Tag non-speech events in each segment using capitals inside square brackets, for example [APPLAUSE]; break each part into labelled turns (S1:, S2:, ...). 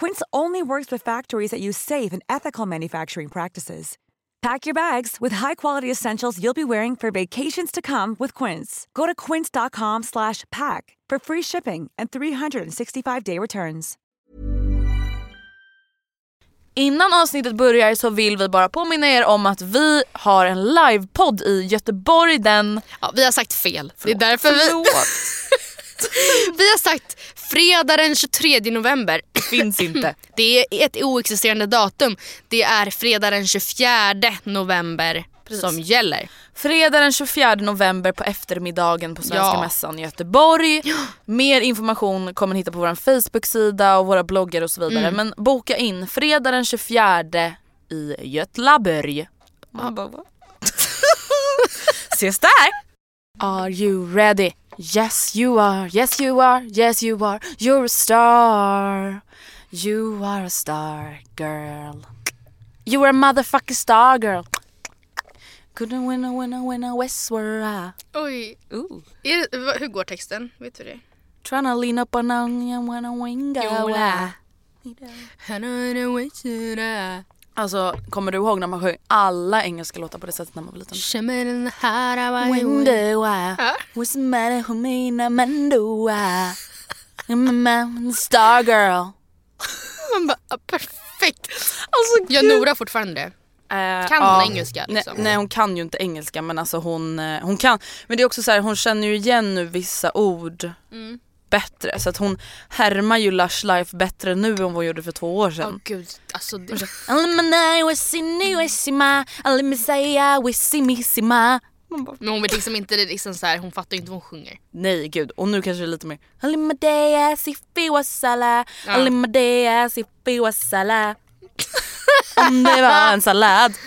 S1: Quince only works with factories that use safe and ethical manufacturing practices. Pack your bags with high-quality essentials you'll be wearing for vacations to come with Quince. Go to quince.com/pack for free shipping and 365-day returns.
S2: Innan avsnittet börjar så vill vi bara påminna er om att vi har en livepodd i Göteborg den...
S3: Ja, vi har sagt fel. Det är därför vi... [LAUGHS] vi har sagt fredag den 23 november.
S2: Finns inte. [CLEARS THROAT]
S3: Det är ett oexisterande datum. Det är fredag den 24 november som gäller.
S2: Fredag den 24 november på eftermiddagen på Svenska
S3: Ja.
S2: Mässan i Göteborg. Mer information kommer ni hitta på vår Facebook-sida och våra bloggar och så vidare. Men boka in fredag den 24 i Götlaborg. Man bara? [LAUGHS] Ses där! Are you ready? Yes you are, yes you are, yes you are. You're a star. You are a star girl. You are a motherfucking star girl. Couldn't win a win a win a Westward.
S3: Oj.
S2: Ooh.
S3: Är hur går texten? Vet du det?
S2: Tryna lean up on onion when I wing
S3: Jola.
S2: Alltså kommer du ihåg när man sjöng alla engelska låtar på det sättet när man var liten?
S3: Ja.
S2: Star girl.
S3: Man bara, ah, perfekt.
S2: Alltså
S3: Jag Nora fortfarande det.
S2: Eh,
S3: Kan hon engelska,
S2: Nej,
S3: liksom?
S2: nej hon kan ju inte engelska men alltså hon, eh, hon kan. Men det är också så här, hon känner ju igen nu vissa ord
S3: Mm.
S2: Bättre. Så att hon härmar ju Lush Life bättre nu än vad hon gjorde för två år sedan.
S3: gud, alltså det, men hon vet liksom inte, liksom så här, hon fattar inte vad hon sjunger.
S2: Nej gud, och nu kanske det är lite mer Alimadea sifi wasala,
S3: Ja.
S2: alimadea sifi wasala Om det var en sallad [LAUGHS]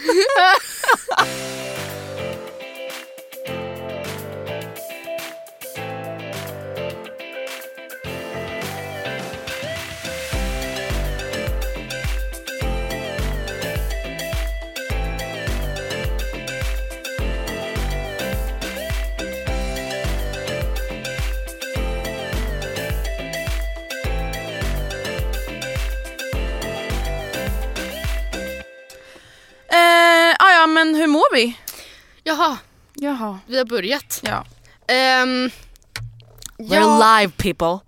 S3: Jaha, vi har börjat.
S2: ja
S3: Um,
S2: We're
S3: ja,
S2: live people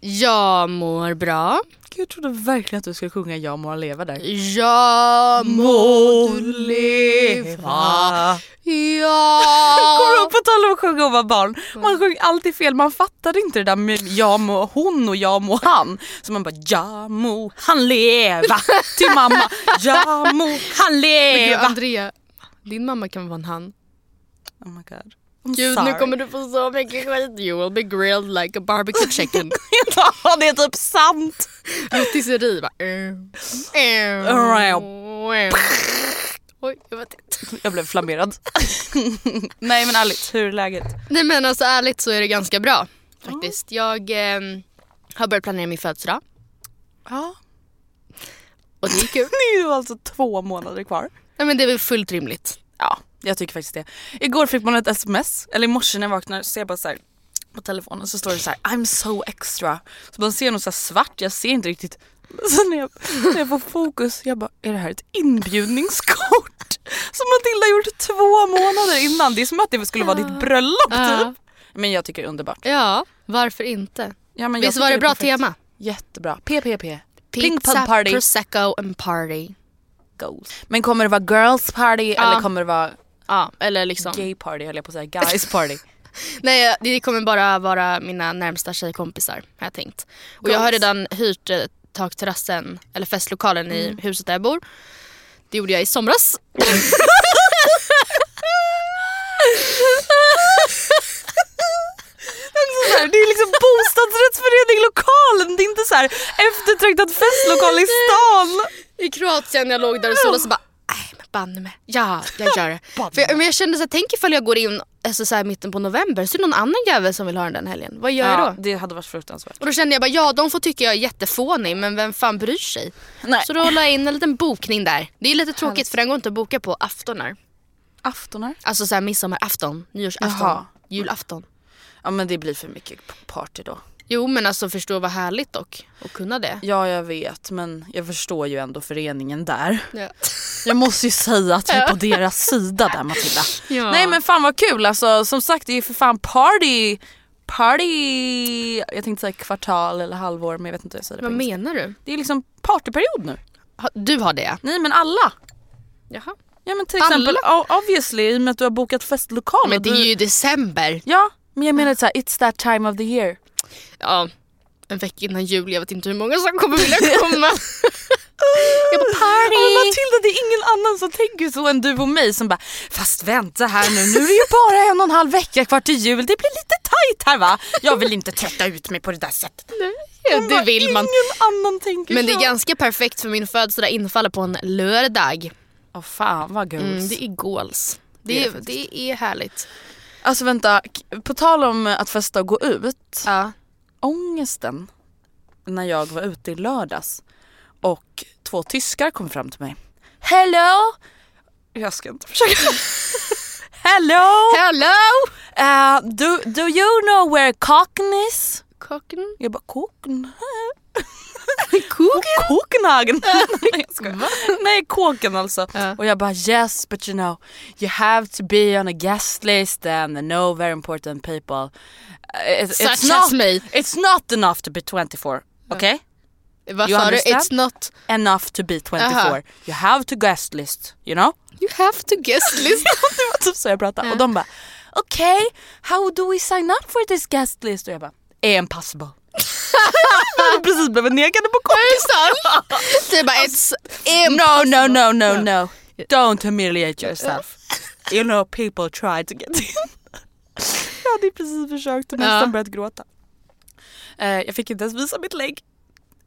S3: jag mår bra.
S2: Gud, Jag trodde verkligen att du skulle sjunga Jag må leva där
S3: Jag må leva. Ja. [LAUGHS]
S2: Kommer du ihåg på tal om att sjunga och vara barn? Man sjöng alltid fel, man fattade inte det där med jag må hon och jag må han. Så man bara jag må han leva [LAUGHS] till mamma. Jag må han
S3: Men
S2: leva.
S3: Andrea, din mamma kan vara en han.
S2: Oh my god. I'm
S3: Gud,
S2: sorry.
S3: nu kommer du få så mycket skit. You will be grilled like a barbecue chicken. [LAUGHS]
S2: ja, det är typ sant.
S3: Rotisserie bara... Oj, jag vet inte.
S2: Jag blev flammerad. Nej men ärligt, hur är läget?
S3: Nej men alltså ärligt så är det ganska bra faktiskt. Jag eh, har börjat planera min födelsedag.
S2: Ja.
S3: Och det är kul. [LAUGHS]
S2: Det är ju alltså två månader kvar.
S3: Nej, men det är väl fullt rimligt.
S2: Ja, jag tycker faktiskt det. Igår fick man ett sms, eller i morse när jag vaknade så ser jag bara så här, på telefonen så står det så här I'm so extra. Så man ser något så svart, jag ser inte riktigt. [LAUGHS] Så när jag, när jag får fokus, jag bara är det här ett inbjudningskort? [LAUGHS] Som Matilda gjort två månader innan. Det är som att det skulle vara ditt bröllop
S3: Ja.
S2: typ. Men jag tycker det är underbart.
S3: Ja, varför inte?
S2: Ja, men
S3: Visst var det bra
S2: perfekt.
S3: tema?
S2: Jättebra. PPP.
S3: Pizza,
S2: party.
S3: prosecco and party.
S2: Goals. Men kommer det vara girls party
S3: Ja.
S2: eller kommer det vara
S3: Ja, eller liksom.
S2: gay party höll jag på att säga, guys party? [LAUGHS]
S3: Nej, det kommer bara vara mina närmsta tjejkompisar har jag tänkt. Och jag har redan hyrt eh, takterrassen, eller festlokalen i huset där jag bor. Det gjorde jag i somras. [LAUGHS] [LAUGHS]
S2: Så här, det är liksom bostadsrättsförening lokalen, det är inte så här eftertraktad festlokal i stan.
S3: I Kroatien jag låg där och såg så bara men banne mig. Ja, jag gör det. [LAUGHS] För jag, men jag kände så här, tänk ifall jag går in alltså, så här, mitten på november så är det någon annan jävel som vill ha den den helgen. Vad gör jag då?
S2: det hade varit fruktansvärt.
S3: Och då kände jag bara ja de får tycka jag är jättefånig men vem fan bryr sig?
S2: Nej.
S3: Så då la jag in en liten bokning där. Det är lite tråkigt för den går inte att boka på aftonar.
S2: Aftonar?
S3: Alltså såhär midsommarafton, nyårsafton,
S2: Jaha.
S3: julafton.
S2: Ja men det blir för mycket party då.
S3: Jo men alltså förstå vad härligt dock att kunna det.
S2: Ja jag vet men jag förstår ju ändå föreningen där.
S3: Ja.
S2: Jag måste ju säga att jag är på [LAUGHS] deras sida där Matilda.
S3: Ja.
S2: Nej men fan vad kul alltså som sagt det är ju för fan party Party, jag tänkte säga kvartal eller halvår men jag vet inte hur jag säger det
S3: Vad menar du?
S2: Det är liksom partyperiod nu.
S3: Ha- Du har det.
S2: Nej men alla.
S3: Jaha.
S2: Ja men till exempel obviously i och med att du har bokat festlokal.
S3: Men det är
S2: du...
S3: ju december.
S2: Ja men jag menar såhär it's that time of the year.
S3: Ja, en vecka innan jul. Jag vet inte hur många som kommer vilja komma. [LAUGHS] jag bara party!
S2: Matilda det är ingen annan som tänker så än du och mig som bara fast vänta här nu, nu är det ju bara en och en halv vecka kvar till jul, det blir lite tajt här va? Jag vill inte trötta ut mig på det där sättet.
S3: Ja, det vill man.
S2: Ingen annan tänker
S3: Men det är ganska perfekt för min födelsedag infaller på en lördag.
S2: Åh fan vad goals.
S3: Mm, det är goals.
S2: Det
S3: Det
S2: är det
S3: är härligt.
S2: Alltså vänta, på tal om att festa och gå ut.
S3: Ja.
S2: Ångesten när jag var ute i lördags och två tyskar kom fram till mig. Hello! Jag ska inte försöka. [LAUGHS] Hello!
S3: Hello!
S2: Uh, do, do you know where Koken is?
S3: Kocken.
S2: Jag bara Koken? Koken? Kokenhagen. [LAUGHS] Nej. Nej, Kåken alltså.
S3: Ja.
S2: Och jag bara yes but you know you have to be on a guest list and know very important people. Uh, It,
S3: Such
S2: it's,
S3: as
S2: not,
S3: me.
S2: it's not enough to be 24, okay?
S3: Vad sa du? It's not...
S2: Enough to be 24.
S3: Aha.
S2: You have to guest list, you know?
S3: You have to guest [LAUGHS] list.
S2: det var typ så jag pratade. Och de bara okej, how do we sign up for this guest list? Och jag bara impossible. [LAUGHS] jag hade precis blivit nekade på kort. [LAUGHS]
S3: Det är bara it's
S2: No, no, no, no, no. Don't humiliate yourself. [LAUGHS] You know people try to get in. jag hade precis försökt och nästan
S3: Ja.
S2: börjat gråta. Eh, jag fick inte ens visa mitt lägg.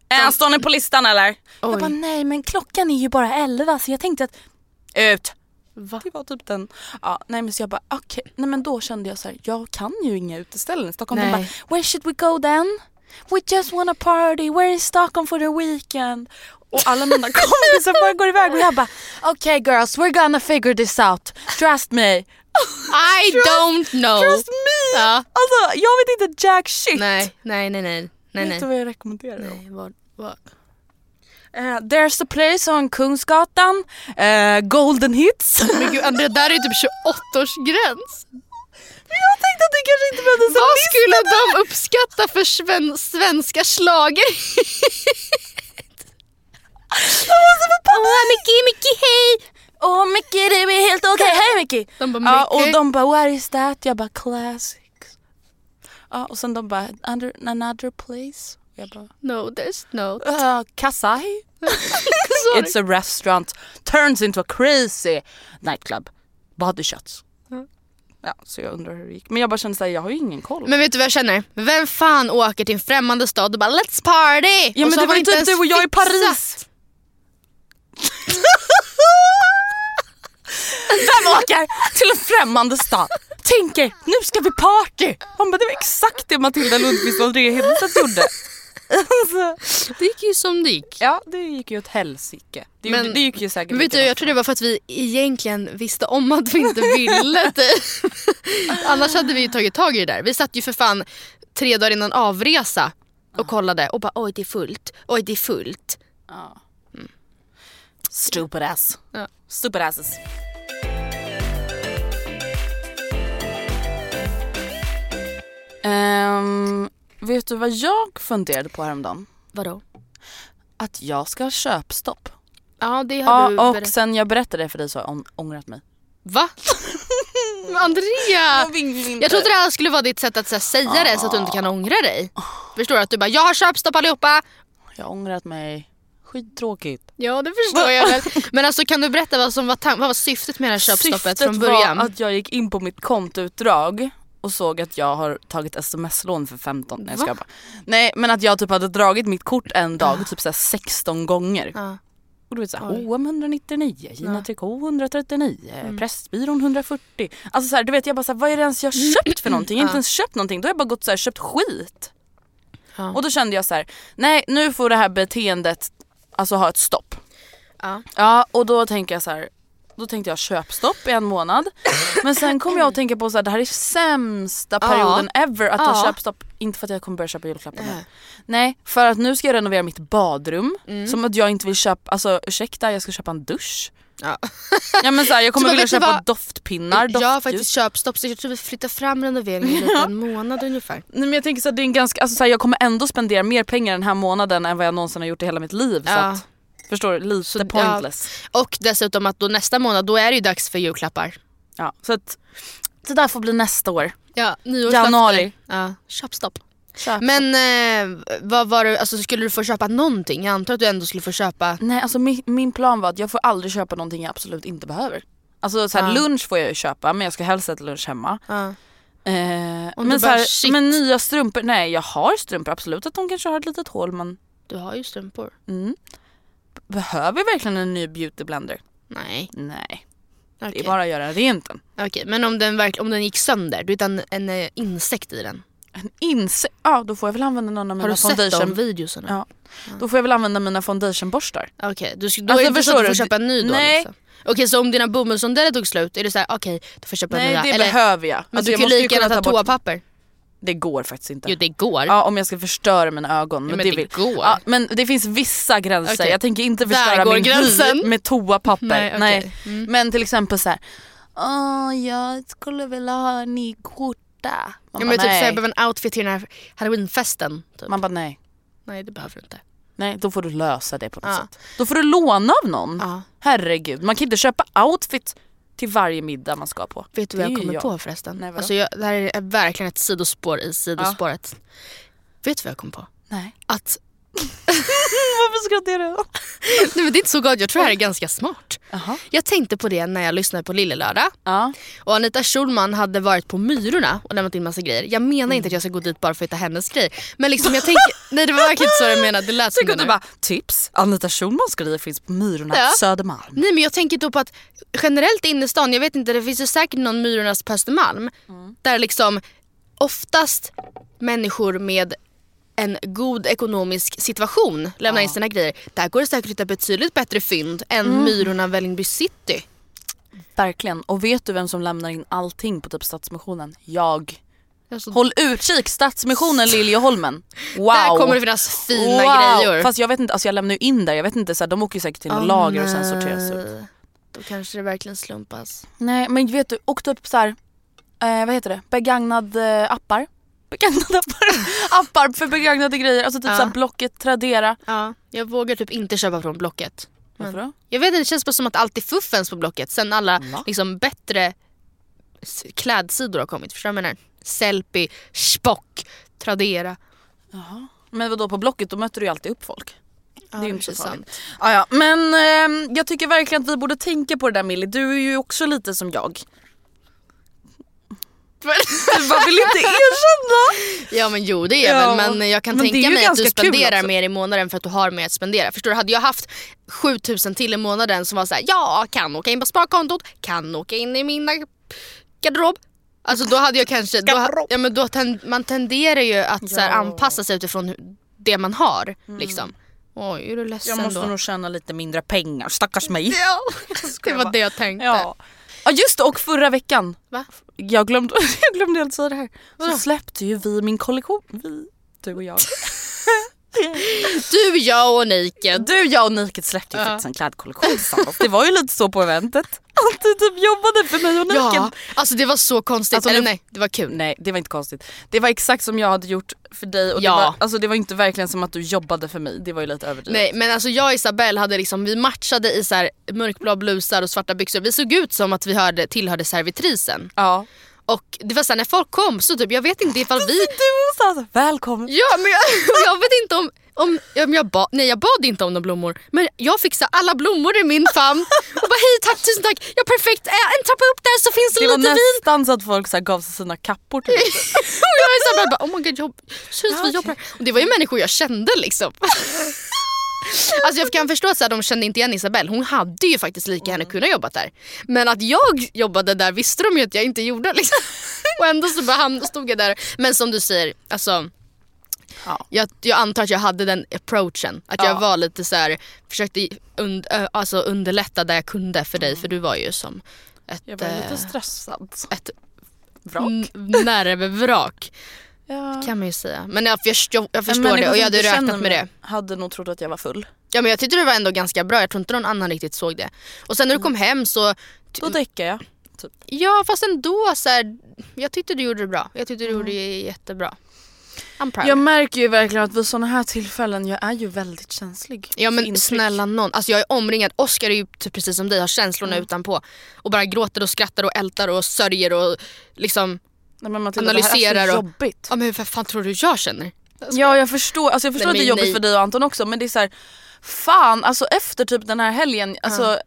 S2: Äh, står ni på listan eller? Jag
S3: Oj.
S2: bara nej men klockan är ju bara 11 så jag tänkte att ut.
S3: Va?
S2: Det var typ den, ja nej men så jag bara okej, nej men då kände jag så här, jag kan ju inga uteställen i Stockholm.
S3: Nej.
S2: bara, where should we go then? We just wanna party, we're in Stockholm for the weekend. Och alla mina [LAUGHS] kompisar bara går iväg och jag bara, okay girls we're gonna figure this out, trust me. [LAUGHS]
S3: I don't know.
S2: Trust me!
S3: Ja.
S2: Alltså jag vet inte jack shit.
S3: Nej, nej, nej, nej. nej,
S2: vet du vad jag rekommenderar?
S3: nej vad, vad?
S2: Eh, there's a place on Kungsgatan, eh, Golden Hits.
S3: Men gud Andrea, där är typ 28-årsgräns.
S2: Jag tänkte att det kanske inte behövdes
S3: Vad skulle de uppskatta för sven svenska slager? Åh Micke, Micke hej!
S2: Åh Micke det är helt okej, hej Micke!
S3: De bara,
S2: Ja, och de bara what is that? Jag bara classics. Ja, och sen de bara under, another place. Jag bara
S3: No, there's no.
S2: uh, Kasai? [LAUGHS] It's a restaurant turns into a crazy nightclub. Body shots. Ja, så jag undrar hur det gick. Men jag bara kände såhär, jag har ju ingen koll.
S3: Men vet du vad jag känner? Vem fan åker till en främmande stad och bara let's party?
S2: ja
S3: Och
S2: men det var
S3: man
S2: ju typ du och jag i. Paris. [LAUGHS] Vem åker till en främmande stad? Tänker, nu ska vi party! Han bara, det var exakt det Matilda Lundqvist och Andrea Hedenstedt gjorde.
S3: Det gick ju som det gick.
S2: Ja, det gick ju åt helsike. Det,
S3: Men-
S2: gjorde- det gick ju säkert
S3: vet du, jag tror det var för att vi egentligen visste om att vi inte ville det. [LAUGHS] Annars hade vi ju tagit tag i det där. Vi satt ju för fan tre dagar innan avresa och kollade och bara oj det är fullt, oj det är fullt.
S2: Stupid ass.
S3: Ja.
S2: Stupid asses. Ehm, vet du vad jag funderade på häromdagen?
S3: Vadå?
S2: Att jag ska ha köpstopp.
S3: Ja det har du
S2: Ja, och
S3: berättat.
S2: sen jag berättade det för dig så har jag ång- ångrat mig.
S3: Va? [LAUGHS] Andrea! Jag trodde det här skulle vara ditt sätt att så här, säga det så att du inte kan ångra dig. Förstår du? Att du bara jag har köpstopp allihopa.
S2: Jag har ångrat mig. Skittråkigt.
S3: Ja det förstår jag väl. Men alltså kan du berätta vad som var, vad var syftet med det här köpstoppet
S2: Syftet
S3: från början?
S2: var att jag gick in på mitt kontoutdrag och såg att jag har tagit sms-lån för 15, nej jag bara. Nej men att jag typ hade dragit mitt kort en dag typ såhär 16 gånger.
S3: Ja.
S2: Och du vet såhär.
S3: Mm.
S2: H&M 199, Gina Tricot 139, Pressbyrån 140. Alltså såhär du vet jag bara såhär, vad är det ens jag har köpt för någonting? Jag har inte
S3: Ja.
S2: ens köpt någonting, då har jag bara gått såhär köpt skit.
S3: Ja.
S2: Och då kände jag så här: nej nu får det här beteendet alltså ha ett stopp.
S3: Ja.
S2: Ja och då tänker jag så här. Då tänkte jag köpstopp i en månad. Men sen kom jag att tänka på att det här är sämsta
S3: Ja.
S2: perioden ever att ha
S3: Ja.
S2: köpstopp. Inte för att jag kommer börja köpa julklappar nu.
S3: Nej.
S2: För att nu ska jag renovera mitt badrum.
S3: Mm.
S2: Som att jag inte vill köpa, alltså ursäkta jag ska köpa en dusch.
S3: Ja.
S2: Ja men så här, jag kommer [LAUGHS]
S3: Så
S2: vilja köpa
S3: vad?
S2: doftpinnar,
S3: Jag har
S2: doftljus.
S3: faktiskt köpstopp så jag tror vi flyttar fram renoveringen [LAUGHS] lite en månad ungefär.
S2: Nej men jag tänker så här, det är en ganska, alltså så här, jag kommer ändå spendera mer pengar den här månaden än vad jag någonsin har gjort i hela mitt liv. Så
S3: Ja.
S2: att, förstår du? Lite
S3: Så, ja.
S2: pointless.
S3: Och dessutom att då nästa månad då är det ju dags för julklappar.
S2: Ja, så att det där får bli nästa år.
S3: Ja.
S2: Januari.
S3: Ja, köpstopp.
S2: Köp.
S3: Men eh, vad var det, alltså, skulle du få köpa någonting? Jag antar att du ändå skulle få köpa...
S2: Nej alltså min, min plan var att jag får aldrig köpa någonting jag absolut inte behöver. Alltså så här,
S3: Ja.
S2: lunch får jag ju köpa men jag ska helst äta lunch hemma.
S3: Ja.
S2: Eh, men, så här, men nya strumpor, nej jag har strumpor absolut att de kanske har ett litet hål men
S3: Du har ju strumpor.
S2: mm. Behöver jag verkligen en ny beauty blender?
S3: Nej.
S2: Nej,
S3: Okej,
S2: det är bara att göra rent den.
S3: Okej, men om den, verk- om den gick sönder, du vet en, en eh, insekt i den.
S2: En inse- ja då får jag väl använda någon av
S3: Har
S2: mina
S3: du sett de
S2: foundation.
S3: videorna?
S2: Ja. Då får jag väl använda mina foundationborstar.
S3: Okej, du, sk- då
S2: Alltså,
S3: är det inte så att du får
S2: du?
S3: köpa en ny då?
S2: Nej.
S3: Liksom. Okej, så om dina bomullsrondeller tog slut, är det så här: okej, du får köpa
S2: Nej
S3: nya?
S2: det
S3: Eller,
S2: behöver jag.
S3: men
S2: Alltså,
S3: du kan ju lika gärna ta
S2: ta bort-
S3: toapapper.
S2: Det går faktiskt inte.
S3: Jo det går.
S2: Ja om jag ska förstöra mina ögon. Men
S3: men
S2: det,
S3: det går.
S2: Ja, men det finns vissa gränser.
S3: Okej.
S2: Jag tänker inte förstöra min
S3: gränsen.
S2: hy med toapapper.
S3: Nej,
S2: Nej,
S3: okej. Mm.
S2: Men till exempel så här. Åh, jag skulle vilja ha en ny skjorta. Man
S3: Ja,
S2: bara,
S3: men typ
S2: nej.
S3: såhär, jag behöver en outfit till den här halloweenfesten. Typ.
S2: Man bara nej.
S3: Nej det behöver du inte.
S2: Nej, då får du lösa det på något
S3: Ja.
S2: sätt. Då får du låna av någon.
S3: Ja.
S2: Herregud, man kan inte köpa outfit till varje middag man ska på.
S3: Vet du vad jag kommer
S2: jag.
S3: på förresten?
S2: Nej, vadå?
S3: alltså jag, det här är verkligen ett sidospår i sidospåret. Vet du vad jag kom på?
S2: Nej.
S3: Att, [LAUGHS]
S2: Varför skrattar då? [LAUGHS]
S3: nej men det är inte så gott, jag tror det här är ganska smart.
S2: Jaha.
S3: Jag tänkte på det när jag lyssnade på Lillelördag.
S2: Ja.
S3: Och Anita Schulman hade varit på Myrorna och lämnat in massa grejer. Jag menar
S2: Mm.
S3: inte att jag ska gå dit bara för att hitta hennes grejer. Men liksom jag tänker, [LAUGHS] nej det var verkligen inte så jag menade. Det lät som det nu.
S2: du bara, tips, Anita Schulmans grejer finns på Myrorna
S3: Ja.
S2: Södermalm.
S3: Nej men jag tänker då på att generellt i innerstan, jag vet inte, det finns ju säkert någon Myrornas på Östermalm.
S2: Mm.
S3: Där liksom oftast människor med en god ekonomisk situation lämnar in sina grejer. Där går det säkert att hitta betydligt bättre fynd än
S2: Mm.
S3: Myrorna Vällingby city.
S2: Verkligen. Och vet du vem som lämnar in allting på typ Stadsmissionen? Jag.
S3: Alltså,
S2: Håll utkik, Stadsmissionen Liljeholmen. [LAUGHS] Wow.
S3: Där kommer det finnas fina
S2: wow.
S3: grejer.
S2: Fast jag vet inte, alltså jag lämnar ju in där, jag vet inte, så här, de åker ju säkert till
S3: Åh,
S2: lager och sen sorteras ut.
S3: Då kanske det verkligen slumpas.
S2: Nej men vet du, och typ så här, eh, vad heter det, begagnad eh, appar. Begagnade [LAUGHS] appar. för begagnade grejer, alltså typ
S3: Ja.
S2: så Blocket, Tradera.
S3: Ja, jag vågar typ inte köpa från Blocket.
S2: Varför då?
S3: Jag vet inte, det känns bara som att allt är fuffens på Blocket sen alla
S2: Va?
S3: liksom bättre klädsidor har kommit. Förstår du vad jag menar? Sellpy, Spock, Tradera.
S2: Men vadå på Blocket då möter du ju alltid upp folk.
S3: Ja,
S2: det är ju inte så farligt. Ah, ja. Men ehm, jag tycker verkligen att vi borde tänka på det där Millie. Du är ju också lite som jag. Du bara vill inte erkänna. [LAUGHS]
S3: Ja men jo det är
S2: Ja,
S3: väl men jag kan
S2: men
S3: tänka mig att du spenderar mer i månaden för att du har mer att spendera. Förstår du? Hade jag haft 7000 till i månaden som var så här: ja kan åka in på sparkontot, kan åka in i mina garderob. Alltså då hade jag kanske, då, ja, men då tend, man tenderar ju att så här,
S2: Ja.
S3: anpassa sig utifrån det man har. Liksom. Oj, är du ledsen
S2: Jag måste
S3: då?
S2: nog tjäna lite mindre pengar, stackars mig.
S3: Ja, [LAUGHS] det var det jag tänkte.
S2: Ja. Ja just det och förra veckan,
S3: Va?
S2: jag glömde, [LAUGHS] jag glömde helt säga det här, så släppte ju vi min kollektion. Vi, du och jag.
S3: Du, jag och Naked.
S2: Du, jag och Naked släppte ju
S3: Ja.
S2: faktiskt en klädkollektion tillsammans. Det var ju lite så på eventet. [LAUGHS] Att du typ jobbade för mig och Naked.
S3: Ja, alltså det var så konstigt.
S2: Alltså,
S3: Eller nej, det var kul.
S2: Nej det var inte konstigt. Det var exakt som jag hade gjort för dig och
S3: Ja.
S2: det, var, alltså, det var inte verkligen som att du jobbade för mig. Det var ju lite överdrivet.
S3: Nej men alltså jag och Isabelle hade liksom, vi matchade i så här mörkblå blusar och svarta byxor. Vi såg ut som att vi hörde, tillhörde servitrisen.
S2: Ja.
S3: Och det var så här, när folk kom så typ, jag vet inte ifall vi...
S2: Du sa så, välkommen.
S3: Ja men jag, [LAUGHS] jag vet inte om, om ja, men jag, ba, nej, jag bad inte om några blommor men jag här alla blommor i min famn och bara hej tack tusen tack, ja perfekt, en trappa upp där så finns det,
S2: Det var
S3: lite vin.
S2: nästan så att folk så gav sig sina kappor till [LAUGHS]
S3: och jag är så här, bara, oh my god, jobb, syns vi jobbar här?" Och det var ju människor jag kände liksom. [LAUGHS] Alltså jag kan förstå att de kände inte igen Isabelle, hon hade ju faktiskt lika gärna kunnat jobbat där. Men att jag jobbade där visste de ju att jag inte gjorde. Liksom. Och ändå så bara stod jag där. Men som du säger, alltså,
S2: Ja.
S3: jag, jag antar att jag hade den approachen. Att jag
S2: Ja.
S3: var lite så här, försökte und, alltså underlätta där jag kunde för dig. För du var ju som ett,
S2: Jag var
S3: eh,
S2: lite stressad.
S3: ett
S2: Vrak.
S3: nervvrak.
S2: Ja.
S3: Kan man ju säga. Men jag, förstår, jag
S2: En
S3: förstår det och jag hade räknat med
S2: mig
S3: det.
S2: Hade nog trott att jag var full.
S3: Ja men jag tyckte det var ändå ganska bra, jag tror inte någon annan riktigt såg det. Och sen när du kom hem så,
S2: Då däckade jag. Typ.
S3: ja fast ändå så här, jag tyckte du gjorde det bra. Jag tyckte du gjorde det jättebra.
S2: Jag märker ju verkligen att vid sådana här tillfällen, jag är ju väldigt känslig.
S3: Ja men snälla någon, alltså jag är omringad, Oscar är ju typ precis som dig, har känslorna utanpå. Och bara gråter och skrattar och ältar och sörjer och liksom,
S2: Nej, men Matilda, det
S3: analyserar
S2: här är så
S3: och-
S2: jobbigt.
S3: ja men hur fan tror du jag känner?
S2: Ja jag förstår, alltså jag förstår
S3: Nej,
S2: att det är jobbigt
S3: nej.
S2: för dig och Anton också men det är så här, fan alltså efter typ den här helgen, alltså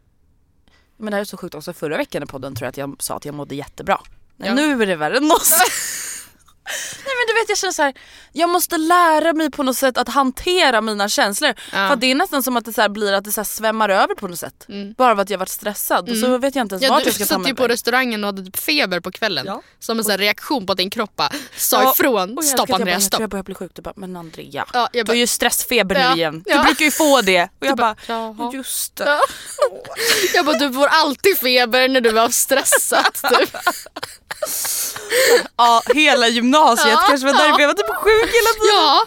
S2: Men det här är så sjukt också, förra veckan i podden tror jag att jag sa att jag mådde jättebra.
S3: Ja.
S2: Nu är det värre än oss. [LAUGHS] Nej men du vet jag känner så här, jag måste lära mig på något sätt att hantera mina känslor. För att det är nästan som att det så blir att det så svämmar över på något sätt. Bara för att jag varit stressad och så vet jag inte ens
S3: Mm. Ja,
S2: vart
S3: du
S2: jag ska ta
S3: satt
S2: mig
S3: ju på restaurangen och hade typ feber på kvällen.
S2: Ja.
S3: Som en här reaktion på att din kropp bara sa
S2: Ja,
S3: ifrån. Stopp
S2: bara, tror
S3: stopp.
S2: jag börjar bli sjuk. Du bara, men Andrea.
S3: Ja, jag
S2: du har
S3: bara,
S2: ju stressfeber
S3: Ja,
S2: nu igen. Du
S3: ja.
S2: brukar ju få det. Och jag bara,
S3: Jaha.
S2: just det.
S3: Ja. jag bara, du får alltid feber när du är stressad. [LAUGHS] Typ. [LAUGHS]
S2: Ja, hela gymnasiet
S3: Ja,
S2: kanske var därför
S3: ja.
S2: jag var typ sjuk hela tiden.
S3: Ja.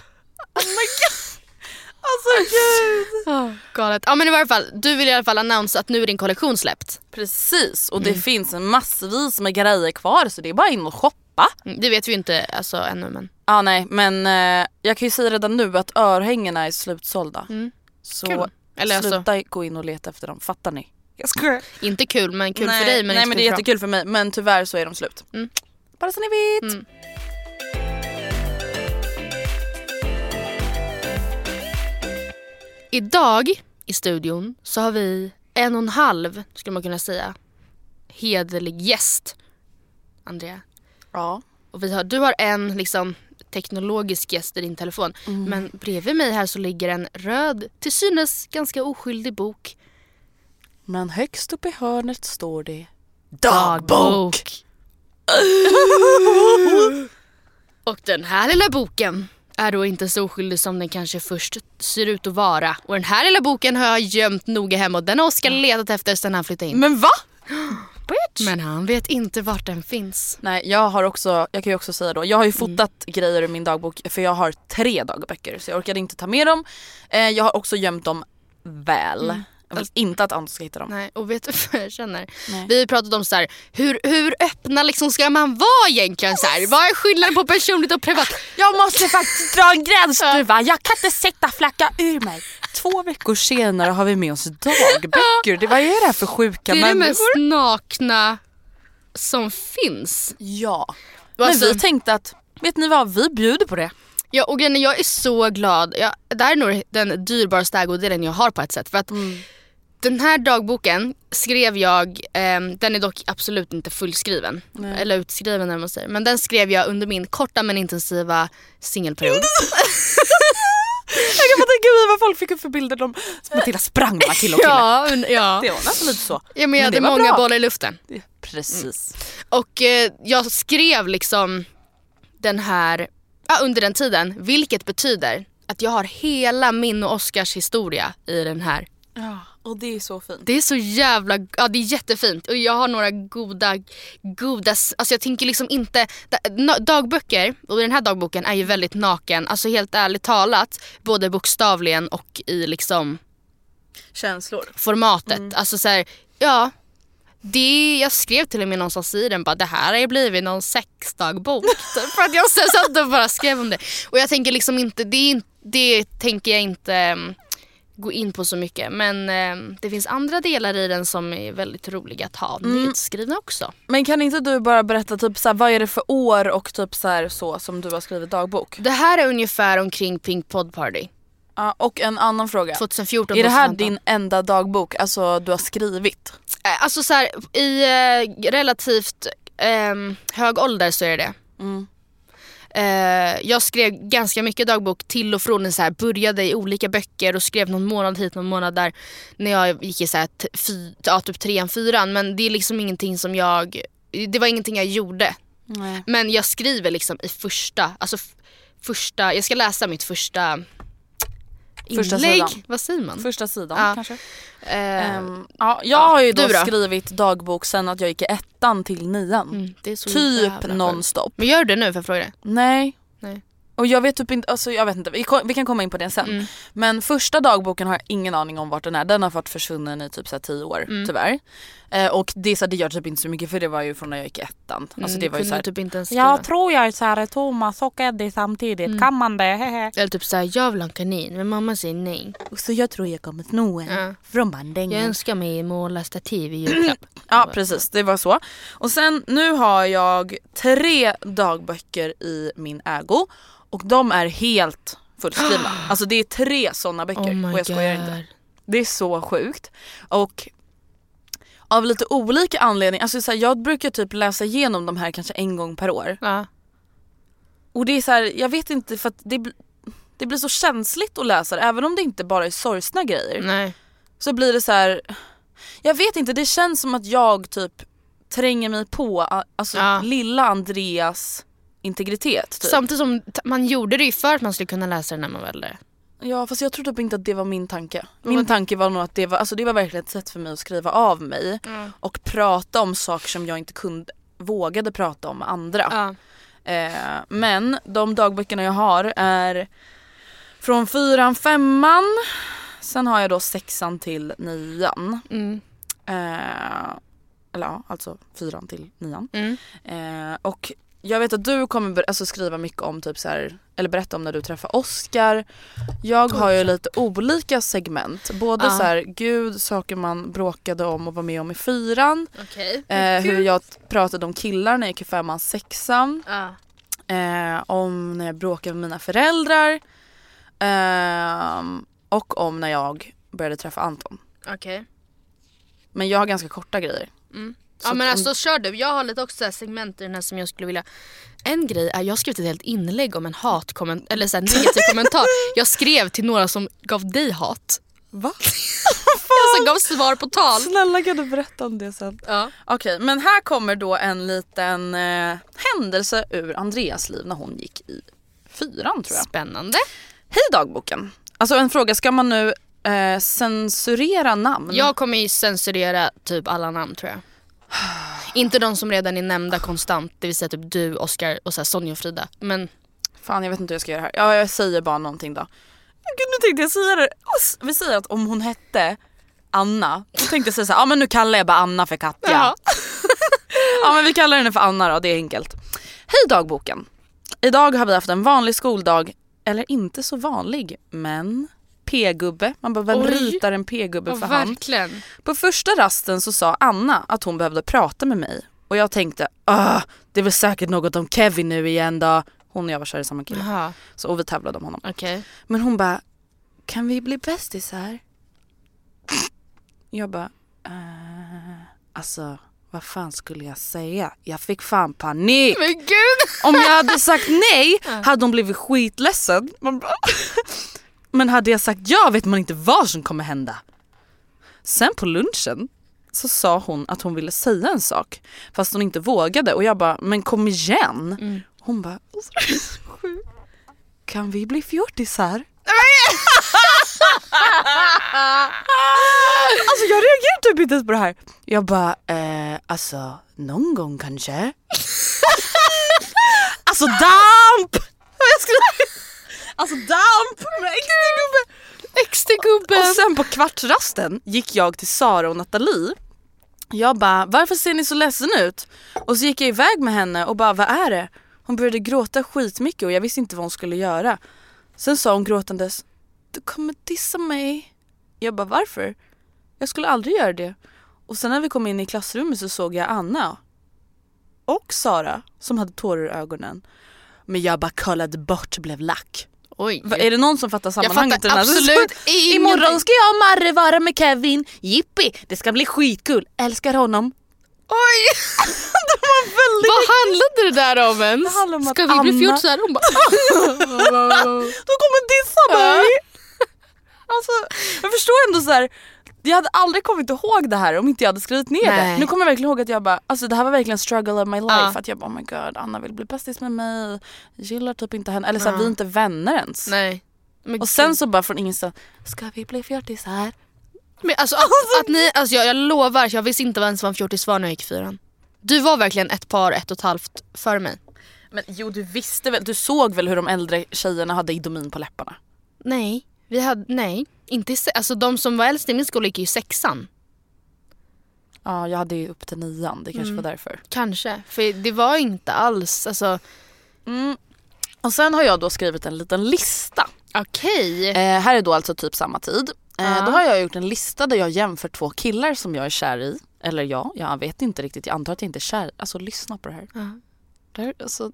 S2: Alltså gud. [LAUGHS]
S3: Galet. Ja men i varje fall, du vill i alla fall annonsa att nu är din kollektion släppt.
S2: Precis, och det
S3: Mm.
S2: finns massvis med grejer kvar så det är bara in och shoppa.
S3: Mm, Det vet vi ju inte alltså, ännu men.
S2: Ja nej men eh, jag kan ju säga redan nu att örhängena är slutsålda. Så
S3: Mm. Kul. Eller alltså-
S2: sluta gå in och leta efter dem, fattar ni? Jag skojar.
S3: Inte kul men kul
S2: nej,
S3: för dig men
S2: Nej men det är jättekul för mig men tyvärr så är de slut.
S3: Mm.
S2: Bara så ni vet.
S3: Mm. Idag i studion så har vi en och en halv, skulle man kunna säga, hederlig gäst. Andrea.
S2: Ja.
S3: Och vi har, du har en liksom teknologisk gäst i din telefon.
S2: Mm.
S3: Men bredvid mig här så ligger en röd, till synes ganska oskyldig bok.
S2: Men högst upp i hörnet står det [LAUGHS]
S3: Och den här lilla boken är då inte så oskyldig som den kanske först ser ut att vara. Och den här lilla boken har jag gömt noga hemma och den har Oskar letat efter sedan han flyttade in.
S2: Men va? [GASPS] Bitch.
S3: Men han vet inte vart den finns.
S2: Nej jag har också, jag kan ju också säga då, jag har ju
S3: Mm.
S2: fotat grejer i min dagbok för jag har tre dagböcker så jag orkade inte ta med dem. Eh, jag har också gömt dem väl. Jag vill inte att andra ska hitta dem.
S3: Mm. Nej, och vet du vad jag känner?
S2: Nej.
S3: Vi har pratat om så här, hur, hur öppna liksom ska man vara egentligen? Så här? Vad är skillnaden på personligt och privat?
S2: Jag måste faktiskt dra en gräns nu va, jag kan inte sätta flacka ur mig. Två veckor senare har vi med oss dagböcker. Det, vad är det här för sjuka
S3: Det är det mest
S2: människor?
S3: nakna som finns.
S2: Ja. Men
S3: Alltså-
S2: vi tänkte att, vet ni vad, vi bjuder på det.
S3: Ja, och jag är så glad. Jag, det här är nog den dyrbaraste ägodelen jag har på ett sätt. För att Den här dagboken skrev jag, ehm, den är dock absolut inte fullskriven. Eller utskriven eller man säger. Men den skrev jag under min korta men intensiva singelperiod. [LAUGHS]
S2: Jag kan bara tänka mig vad folk fick upp för bilder. De, Matilda sprang mellan kille och kille.
S3: ja, men, ja.
S2: Det var nästan lite så.
S3: ja, men jag hade många
S2: bra.
S3: bollar i luften.
S2: Precis.
S3: Och eh, jag skrev liksom den här, ja, under den tiden, vilket betyder att jag har hela min och Oscars historia i den här.
S2: Ja, och det är så fint.
S3: Det är så jävla, ja det är jättefint och jag har några goda, goda, alltså jag tänker liksom inte, dagböcker och den här dagboken är ju väldigt naken, alltså helt ärligt talat, både bokstavligen och i liksom
S2: Känslor.
S3: formatet. Alltså så här, ja. Det, jag skrev till och med någonstans i den bara det här har ju blivit någon sexdagbok. [LAUGHS] typ, För att jag satt och bara skrev om det. Och jag tänker liksom inte, det, det tänker jag inte mm, gå in på så mycket. Men eh, det finns andra delar i den som är väldigt roliga att ha nedskrivna också.
S2: Men kan inte du bara berätta typ så här, vad är det för år och typ så, här, så som du har skrivit dagbok?
S3: Det här är ungefär omkring Pink Pod Party.
S2: Ja, och en annan fråga.
S3: 2014
S2: är det här
S3: 2015.
S2: din enda dagbok alltså du har skrivit?
S3: Eh, Alltså så här, i eh, relativt ehm, hög ålder så är det det.
S2: Mm.
S3: Eh, jag skrev ganska mycket dagbok till och från. Så här, började i olika böcker och skrev någon månad hit, någon månad där. När jag gick i så här, fy, ja, typ trean, fyran. Men det är liksom ingenting som jag... Det var ingenting jag gjorde.
S2: Nej.
S3: Men jag skriver liksom i första, alltså första, jag ska läsa mitt första
S2: Första
S3: inlägg.
S2: sidan.
S3: Vad säger man?
S2: Första sidan
S3: Ja.
S2: kanske?
S3: Eh,
S2: Ehm, ja, jag har ju då,
S3: då?
S2: skrivit dagbok sen att jag gick i ettan till nian.
S3: mm,
S2: Typ nonstop.
S3: Men gör du det nu för jag fråga det?
S2: Nej.
S3: Nej.
S2: Och jag vet typ inte, alltså jag vet inte, vi, ko- vi kan komma in på det sen.
S3: Mm.
S2: Men första dagboken har jag ingen aning om vart den är. Den har varit försvunnen i typ så här tio år
S3: Mm.
S2: tyvärr. Eh, och det, så här, det gör typ inte så mycket för det var ju från när jag gick i ettan. Alltså
S3: Mm,
S2: det var ju så här,
S3: typ inte ens skriva.
S4: Jag tror jag är så här Thomas och Eddie samtidigt. Kan man det? Hehe.
S3: Eller typ såhär, jag vill ha en kanin men mamma säger nej.
S2: så jag tror jag kommer sno en
S3: Ja.
S2: från
S3: Jag
S2: bandängen.
S3: önskar mig måla stativ i julklapp. [CLEARS THROAT]
S2: Ja precis, det var så. Och sen nu har jag tre dagböcker i min ägo och de är helt fullskrivna. [GASPS] alltså det är tre sådana böcker
S3: Oh
S2: och jag skojar
S3: God.
S2: inte. Det är så sjukt. Och av lite olika anledningar, alltså så här, jag brukar typ läsa igenom de här kanske en gång per år.
S3: Ja.
S2: Och det är så här, jag vet inte för att det, det blir så känsligt att läsa det, även om det inte bara är sorgsna grejer.
S3: Nej.
S2: Så blir det så här. jag vet inte det känns som att jag typ tränger mig på alltså
S3: Ja.
S2: lilla Andreas integritet. Typ.
S3: Samtidigt som man gjorde det ju för att man skulle kunna läsa det när man var äldre.
S2: Ja fast jag tror typ inte att det var min tanke. Min tanke var nog att det var, alltså det var verkligen ett sätt för mig att skriva av mig och prata om saker som jag inte kunde, vågade prata om med andra.
S3: Ja.
S2: Eh, men de dagböckerna jag har är från fyran, femman, sen har jag då sexan till nian.
S3: Mm.
S2: Eh, eller ja, alltså fyran till nian.
S3: Mm.
S2: Eh, och jag vet att du kommer alltså, skriva mycket om typ så här, eller berätta om när du träffar Oscar. Jag har ju lite olika segment. Både
S3: Ja.
S2: så här, gud, saker man bråkade om och var med om i fyran.
S3: Okej.
S2: Eh, hur jag pratade om killar när jag gick i femman, sexan.
S3: Ja.
S2: Eh, om när jag bråkade med mina föräldrar. Ehm, och om när jag började träffa Anton.
S3: Okej.
S2: Men jag har ganska korta grejer.
S3: Mm.
S2: Så
S3: Ja men alltså kör du. Jag har lite också segment i den här som jag skulle vilja... En grej är, jag har skrivit ett helt inlägg om en hatkommentar, eller så här negativ kommentar. Jag skrev till några som gav dig hat.
S2: Va? [LAUGHS]
S3: Jag som gav svar på tal.
S2: Snälla kan du berätta om det sen?
S3: Ja.
S2: Okej, men här kommer då en liten eh, händelse ur Andreas liv när hon gick i fyran tror jag.
S3: Spännande.
S2: Hej dagboken! Alltså en fråga, ska man nu eh, censurera namn?
S3: Jag kommer ju censurera typ alla namn tror jag. Inte de som redan är nämnda konstant, det vill säga typ du, Oscar och så här Sonja och Frida. Men
S2: Fan jag vet inte hur jag ska göra här. Ja jag säger bara någonting då. Gud nu tänkte jag säga det. Vi säger att om hon hette Anna, då tänkte jag säga såhär, ja men nu kallar jag bara Anna för Katja.
S3: Ja. [LAUGHS]
S2: ja men vi kallar henne för Anna då, det är enkelt. Hej dagboken! Idag har vi haft en vanlig skoldag, eller inte så vanlig, men p-gubbe. Man bara, vem
S3: Oj.
S2: ritar en p-gubbe
S3: ja,
S2: för hand?
S3: verkligen.
S2: På första rasten så sa Anna att hon behövde prata med mig och jag tänkte, ah, det är väl säkert något om Kevin nu igen då. Hon och jag var kära i samma kille.
S3: Jaha,
S2: Så, och vi tävlade om honom.
S3: okej.
S2: Men hon bara, kan vi bli bästisar? Jag bara, eh, alltså vad fan skulle jag säga? Jag fick fan panik.
S3: Men gud!
S2: Om jag hade sagt nej [LAUGHS] hade hon blivit skitledsen. Man bara, [LAUGHS] Men hade jag sagt ja vet man inte vad som kommer hända. Sen på lunchen så sa hon att hon ville säga en sak fast hon inte vågade och jag bara, men kom igen.
S3: Mm.
S2: Hon bara, kan vi bli fjortisar? [LAUGHS] Alltså jag reagerar typ inte ens på det här. Jag bara, eh, alltså någon gång kanske. [LAUGHS] alltså damp! [LAUGHS] Alltså damp med XD-gubbe.
S3: XD-gubben.
S2: Och sen på kvartsrasten gick jag till Sara och Nathalie. Jag bara, varför ser ni så ledsen ut? Och så gick jag iväg med henne och bara, vad är det? Hon började gråta skitmycket och jag visste inte vad hon skulle göra. Sen sa hon gråtandes, du kommer dissa mig. Jag bara, varför? Jag skulle aldrig göra det. Och sen när vi kom in i klassrummet så såg jag Anna och Sara som hade tårar i ögonen. Men jag bara kollade bort och blev lack.
S3: Oj.
S2: Va, är det någon som fattar sammanhanget?
S3: fattar
S2: den här?
S3: absolut ingenting.
S2: Imorgon ska jag och Marre vara med Kevin. Jippi, det ska bli skitkul. Älskar honom.
S3: Oj! [LAUGHS]
S2: det var väldigt...
S3: Vad handlade det där om ens?
S2: Det om
S3: Ska vi bli
S2: Anna-
S3: fjortisar? Hon bara... [LAUGHS]
S2: De kommer dissa mig. Alltså, jag förstår ändå så här. Jag hade aldrig kommit ihåg det här om inte jag hade skrivit ner det.
S3: Nej.
S2: Nu kommer jag verkligen ihåg att jag bara, alltså det här var verkligen struggle of my life.
S3: Ja.
S2: Att jag bara oh my god Anna vill bli bästis med mig. Gillar typ inte henne. Eller så här,
S3: Ja.
S2: vi är inte vänner ens.
S3: Nej. Men
S2: Och sen så bara från ingenstans, ska vi bli fjortisar?
S3: Men alltså, [LAUGHS] att, att ni, alltså jag, jag lovar, jag visste inte ens vad en fjortis var när jag gick fyran. Du var verkligen ett par, ett och ett halvt före mig.
S2: Men jo du visste väl, du såg väl hur de äldre tjejerna hade idomin på läpparna?
S3: Nej, vi hade, nej. Inte i, alltså de som var äldst i min skola gick ju i sexan.
S2: Ja jag hade ju upp till nian, det kanske var därför.
S3: Kanske, för det var inte alls, alltså
S2: Och sen har jag då skrivit en liten lista.
S3: okej.
S2: Eh, här är då alltså typ samma tid. Eh. Då har jag gjort en lista där jag jämför två killar som jag är kär i. Eller ja, jag vet inte riktigt. Jag antar att jag inte är kär. Alltså lyssna på det här.
S3: Ja.
S2: Där, alltså,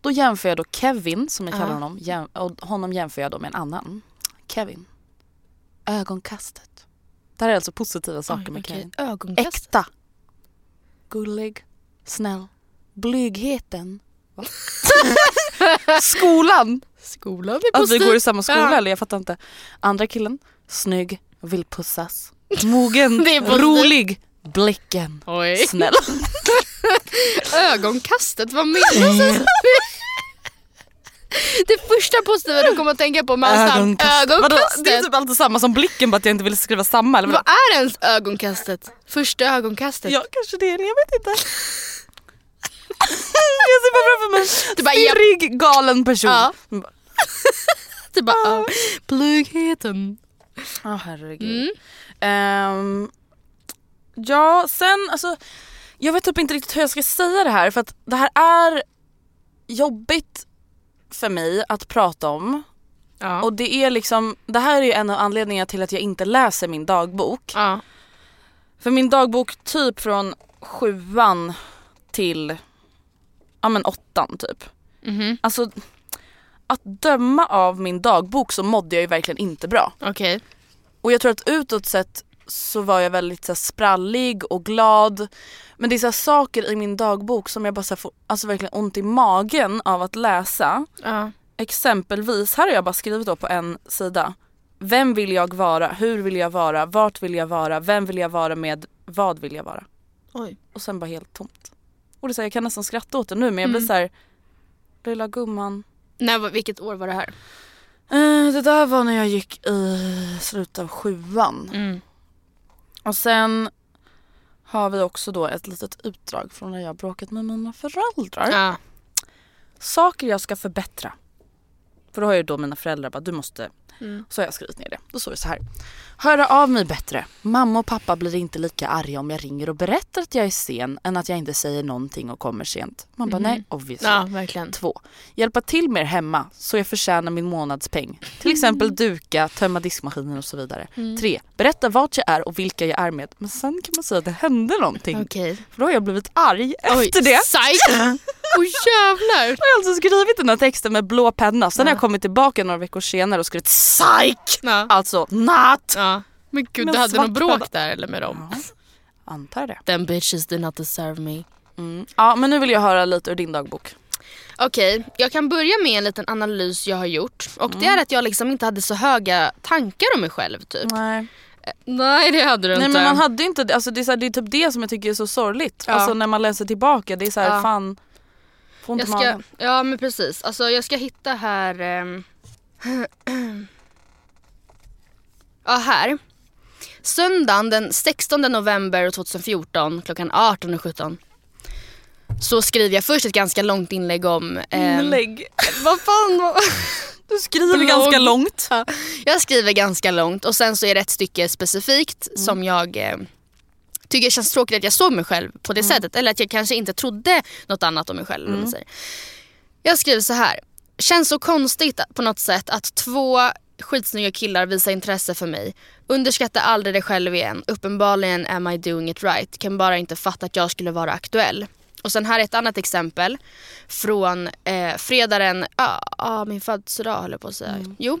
S2: då jämför jag då Kevin, som jag kallar honom. Jäm, och honom jämför jag då med en annan. Kevin. Ögonkastet. Det här är alltså positiva saker
S3: Oj,
S2: med. Kevin.
S3: Ögonkast.
S2: Äkta. Gullig. Snäll. Blygheten. Va? [LAUGHS] Skolan.
S3: Skolan är
S2: Alltså vi går i samma skola
S3: Ja.
S2: eller jag fattar inte. Andra killen, snygg, vill pussas. Mogen, [LAUGHS] rolig, blicken,
S3: Oj.
S2: snäll. [LAUGHS]
S3: Ögonkastet, vad menas? [LAUGHS] det första positiva du kommer att tänka på med hans namn, ögonkastet.
S2: Det är typ alltid samma som blicken bara att jag inte vill skriva samma eller
S3: Vad
S2: vad?
S3: är ens ögonkastet? Första ögonkastet?
S2: Ja kanske det jag vet inte. [LAUGHS] jag ser bara framför mig [LAUGHS]
S3: bara,
S2: stirrig galen person.
S3: Ja.
S2: Ja.
S3: Det bara, ah. blygheten.
S2: herregud.
S3: Mm.
S2: Ehm, ja sen alltså jag vet typ inte riktigt hur jag ska säga det här för att det här är jobbigt för mig att prata om.
S3: Ja.
S2: Och det är liksom, det här är ju en av anledningarna till att jag inte läser min dagbok.
S3: ja.
S2: För min dagbok typ från sjuan till ja men åttan typ.
S3: Mhm.
S2: Alltså att döma av min dagbok så mådde jag ju verkligen inte bra.
S3: Okej.
S2: Och jag tror att utåt sett så var jag väldigt så här, sprallig och glad. Men det är så här, saker i min dagbok som jag bara så här, får alltså, verkligen ont i magen av att läsa.
S3: Ja.
S2: Exempelvis, här har jag bara skrivit då på en sida. Vem vill jag vara? Hur vill jag vara? Vart vill jag vara? Vem vill jag vara med? Vad vill jag vara?
S3: Oj.
S2: Och sen bara helt tomt. Och det är här, jag kan nästan skratta åt det nu men jag blir
S3: Mm.
S2: så här. Lilla gumman.
S3: När, vilket år var det här?
S2: Eh, det där var när jag gick i slutet av sjuan.
S3: Mm.
S2: Och sen har vi också då ett litet utdrag från när jag bråkat med mina föräldrar.
S3: Ja.
S2: Saker jag ska förbättra. För då har ju då mina föräldrar bara, du måste
S3: Mm.
S2: Så har jag skrivit ner det. Då står det så här. Höra av mig bättre. Mamma och pappa blir inte lika arga om jag ringer och berättar att jag är sen än att jag inte säger någonting och kommer sent. Man bara
S3: Mhm.
S2: nej, obviously.
S3: ja, verkligen.
S2: Två. Hjälpa till mer hemma så jag förtjänar min månadspeng. Till exempel duka, tömma diskmaskinen och så vidare.
S3: Mm.
S2: Tre. Berätta vart jag är och vilka jag är med. Men sen kan man säga att det hände någonting.
S3: Okej.
S2: För då har jag blivit arg
S3: Oj,
S2: efter det.
S3: Psych! [LAUGHS] [LAUGHS] Åh jävlar!
S2: Jag har alltså skrivit den här texten med blå penna. Sen har
S3: Ja.
S2: jag kommit tillbaka några veckor senare och skrivit psych!
S3: Ja.
S2: Alltså not!
S3: ja. Men gud,
S2: Med
S3: du hade något bråk där eller med dem?
S2: Ja, antar det.
S3: Them bitches did not deserve me.
S2: Mm. Ja men nu vill jag höra lite ur din dagbok.
S3: Okej, jag kan börja med en liten analys jag har gjort. Och det
S2: Mm.
S3: är att jag liksom inte hade så höga tankar om mig själv typ.
S2: Nej.
S3: Nej det hade du
S2: Nej
S3: inte.
S2: men man hade inte det. Alltså, det, är så här, det är typ det som jag tycker är så sorgligt.
S3: Ja.
S2: Alltså när man läser tillbaka. Det är så här,
S3: Ja.
S2: fan. Får ont
S3: jag ska,
S2: magen.
S3: ja men precis, alltså jag ska hitta här... ehm, [CLEARS THROAT] Ja, här. Söndagen den 16 november 2014 klockan 18.17 så skriver jag först ett ganska långt inlägg om... ehm,
S2: Inlägg. [LAUGHS]
S3: vad fan? vad- [LAUGHS]
S2: Du skriver
S3: Blogg.
S2: ganska långt.
S3: Ja, jag skriver ganska långt och sen så är det ett stycke specifikt som jag eh, tycker känns tråkigt att jag såg mig själv på det sättet. Eller att jag kanske inte trodde något annat om mig själv. man säger. Jag skriver så här. Känns så konstigt på något sätt att två skitsnygga killar visar intresse för mig. Underskatta aldrig det själv igen. Uppenbarligen am I doing it right. Kan bara inte fatta att jag skulle vara aktuell. Och sen här är ett annat exempel från eh, fredagen, ja ah, min födelsedag höll jag på att säga. Jo,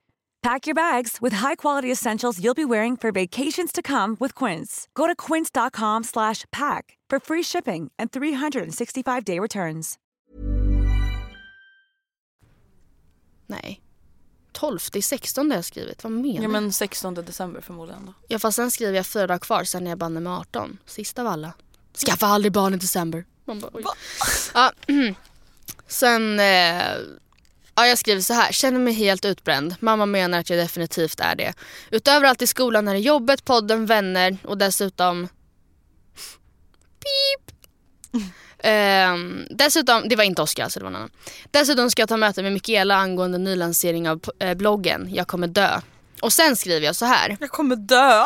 S1: Pack your bags with high-quality essentials you'll be wearing for vacations to come with Quince. Go to quince.com slash pack for free shipping and 365-day returns.
S3: nej. 12, det är 16 det jag har skrivit. Vad menar
S2: Ja
S3: du?
S2: men 16 december förmodligen då.
S3: Ja fast sen skriver jag fyra dagar kvar, sen är jag banne med 18. Sista av alla. Skaffa aldrig barn i december. Man bara, oj. Ja. [CLEARS THROAT] Sen, eh, ja jag skriver så här. Känner mig helt utbränd. Mamma menar att jag definitivt är det. Utöver allt i skolan är det jobbet, podden, vänner och dessutom... Pip! [LAUGHS] Ehm, dessutom, det var inte Oskar alltså, det var en annan. Dessutom ska jag ta möte med Mikaela angående nylansering av eh, bloggen. Jag kommer dö. Och sen skriver jag så här.
S2: Jag kommer dö.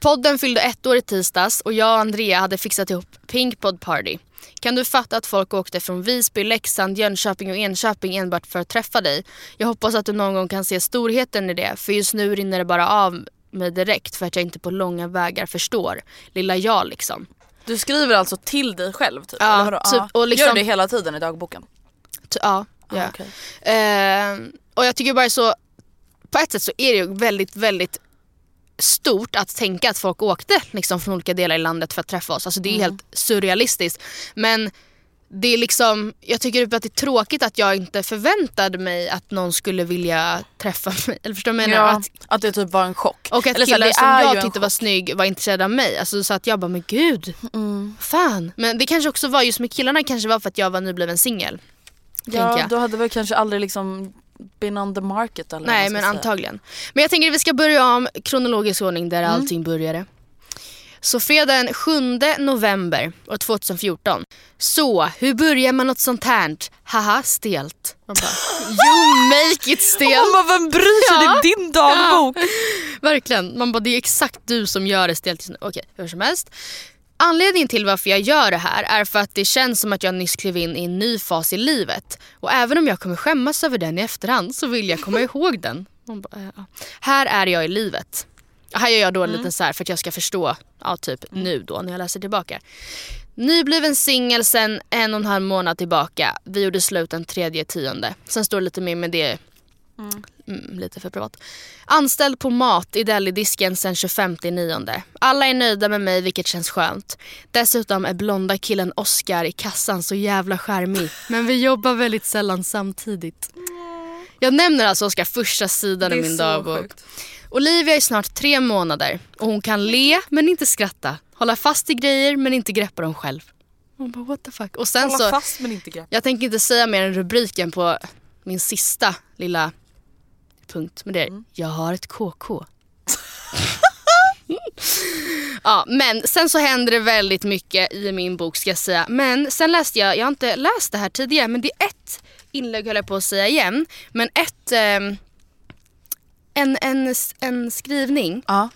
S3: Podden fyllde ett år i tisdags och jag och Andrea hade fixat ihop Pink Pod Party. Kan du fatta att folk åkte från Visby, Leksand, Jönköping och Enköping enbart för att träffa dig? Jag hoppas att du någon gång kan se storheten i det för just nu rinner det bara av mig direkt för att jag inte på långa vägar förstår. Lilla jag liksom.
S2: Du skriver alltså till dig själv typ?
S3: Ja,
S2: eller
S3: typ, och liksom-
S2: Gör du det hela tiden i dagboken?
S3: T- ja,
S2: Ah,
S3: ja.
S2: okej.
S3: Ehm, och jag tycker bara så, på ett sätt så är det ju väldigt, väldigt stort att tänka att folk åkte liksom från olika delar i landet för att träffa oss. Alltså det är
S2: Mm.
S3: helt surrealistiskt. Men det är liksom, jag tycker att det är tråkigt att jag inte förväntade mig att någon skulle vilja träffa [LAUGHS] mig. Eller förstår du vad jag menar?
S2: Ja,
S3: Att,
S2: att det typ var en chock.
S3: och att
S2: Eller
S3: killar som jag tyckte var snygg var intresserade av mig. Alltså, så att jag bara, men gud,
S2: Mm.
S3: fan. Men det kanske också var, just med killarna kanske var för att jag var nybliven singel.
S2: Ja, du hade väl kanske aldrig liksom been on the market eller
S3: Nej men antagligen. Men jag tänker att vi ska börja om kronologisk ordning där
S2: Mm.
S3: allting började. Så fredag den 7 november år 2014. Så, hur börjar man något sånt här? Haha, stelt. Man bara, you make it [LAUGHS] stelt.
S2: Man bara, vem bryr sig?
S3: Ja.
S2: Det är din dagbok. [LAUGHS]
S3: Verkligen. Man bara, det är exakt du som gör det stelt. Okej, hur som helst. Anledningen till varför jag gör det här är för att det känns som att jag nyss klev in i en ny fas i livet. Och även om jag kommer skämmas över den i efterhand så vill jag komma [LAUGHS] ihåg den. Bara, ja. Här är jag i livet. Här gör jag då en liten så här för att jag ska förstå, ja typ nu då när jag läser tillbaka. Nybliven singel sen en och en halv månad tillbaka. Vi gjorde slut den tredje tionde. Sen står det lite mer med det Mm, lite för privat. Anställd på mat i delidisken sen 25 nionde. Alla är nöjda med mig vilket känns skönt. Dessutom är blonda killen Oscar i kassan så jävla charmig. Men vi jobbar väldigt sällan samtidigt. Jag nämner alltså Oscar första sidan i min dagbok. Olivia är snart tre månader och hon kan le men inte skratta. Hålla fast i grejer men inte greppa dem själv. Hon bara what the fuck. Och sen
S2: Hålla
S3: så,
S2: fast men inte grepp.
S3: jag tänker inte säga mer än rubriken på min sista lilla punkt. Men det
S2: Mm.
S3: jag har ett KK. [LAUGHS] ja, men sen så händer det väldigt mycket i min bok ska jag säga. Men sen läste jag, jag har inte läst det här tidigare, men det är ett inlägg höll jag på att säga igen. Men ett, ehm, en, en, en skrivning
S2: Ja.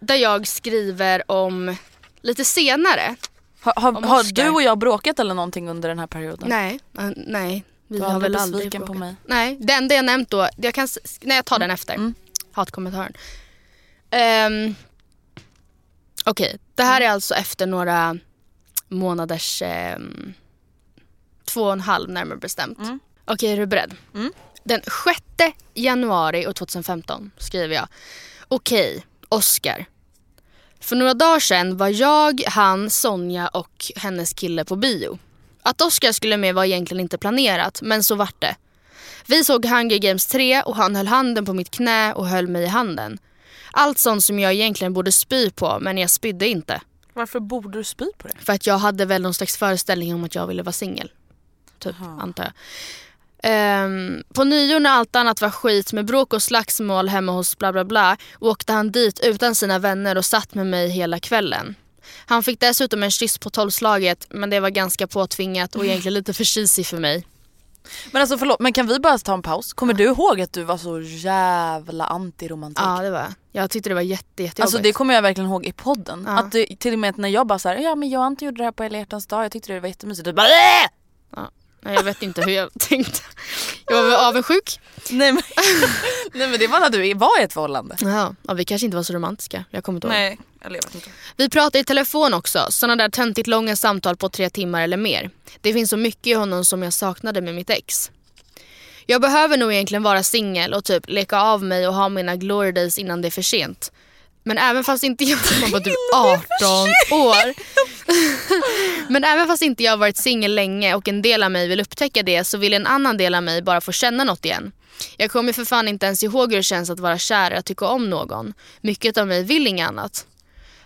S3: där jag skriver om lite senare.
S2: Har, har,
S3: Om
S2: har du och jag bråkat eller någonting under den här perioden?
S3: Nej, eh, nej. Vi
S2: Du
S3: har väl
S2: aldrig besviken på
S3: bråkat.
S2: mig?
S3: Nej, det enda jag nämnt då, jag kan, nej jag tar den efter.
S2: Mm.
S3: Hatkommentaren. Um, Okej, det här är alltså efter några månaders, ehm, två och en halv närmare bestämt.
S2: Mm.
S3: Okej, är du beredd? Den 6 januari år 2015 skriver jag. Okej, Oscar. För några dagar sedan var jag, han, Sonja och hennes kille på bio. Att Oscar skulle med var egentligen inte planerat, men så vart det. Vi såg Hunger Games 3 och han höll handen på mitt knä och höll mig i handen. Allt sånt som jag egentligen borde spy på, men jag spydde inte.
S2: Varför borde du spy på det?
S3: För att jag hade väl någon slags föreställning om att jag ville vara singel. Typ, antar jag. Ehm, på nyår när allt annat var skit med bråk och slagsmål hemma hos bla bla bla åkte han dit utan sina vänner och satt med mig hela kvällen. Han fick dessutom en kyss på tolvslaget men det var ganska påtvingat och egentligen lite för cheesy för mig.
S2: Men alltså förlåt, men kan vi bara ta en paus? Kommer du ihåg att du var så jävla anti-romantik?
S3: Ja det var jag. Jag tyckte det var jätte, jättejobbigt.
S2: Alltså det kommer jag verkligen ihåg i podden.
S3: Ja.
S2: Att du, till och med när jag bara såhär, ja men jag har inte gjort det här på hela hjärtans dag, jag tyckte det var jättemysigt. Du bara "Äh!"
S3: Nej, jag vet inte hur jag tänkte. Jag var väl avundsjuk.
S2: Nej men, [LAUGHS] nej men det var när du var i ett förhållande.
S3: Ja, ja, vi kanske inte var så romantiska. Jag kommer inte ihåg.
S2: Nej, jag vet inte.
S3: Vi pratar i telefon också, sådana där töntigt långa samtal på tre timmar eller mer. Det finns så mycket i honom som jag saknade med mitt ex. Jag behöver nog egentligen vara singel och typ leka av mig och ha mina glory days innan det är för sent. Men även fast inte jag... Man bara, du är [LAUGHS] 18 år. Men även fast inte jag har varit singel länge och en del av mig vill upptäcka det så vill en annan del av mig bara få känna något igen. Jag kommer för fan inte ens ihåg hur det känns att vara kär och tycka om någon. Mycket av mig vill inget annat.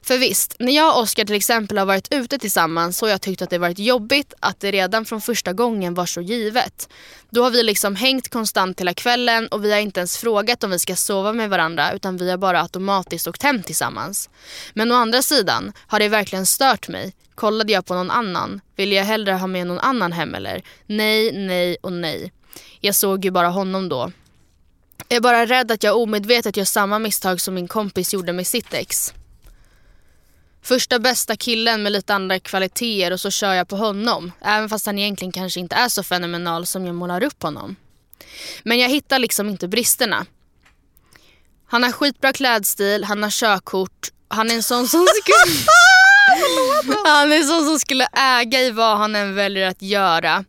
S3: För visst, när jag och Oskar till exempel har varit ute tillsammans så har jag tyckt att det varit jobbigt att det redan från första gången var så givet. Då har vi liksom hängt konstant hela kvällen och vi har inte ens frågat om vi ska sova med varandra utan vi har bara automatiskt åkt hem tillsammans. Men å andra sidan har det verkligen stört mig. Kollade jag på någon annan? Vill jag hellre ha med någon annan hem eller? Nej, nej och nej. Jag såg ju bara honom då. Jag är bara rädd att jag omedvetet gör samma misstag som min kompis gjorde med sitt ex. Första bästa killen med lite andra kvaliteter och så kör jag på honom. Även fast han egentligen kanske inte är så fenomenal som jag målar upp honom. Men jag hittar liksom inte bristerna. Han har skitbra klädstil, han har körkort, han är en sån som [LAUGHS] skulle... han är en sån som skulle äga i vad han än väljer att göra.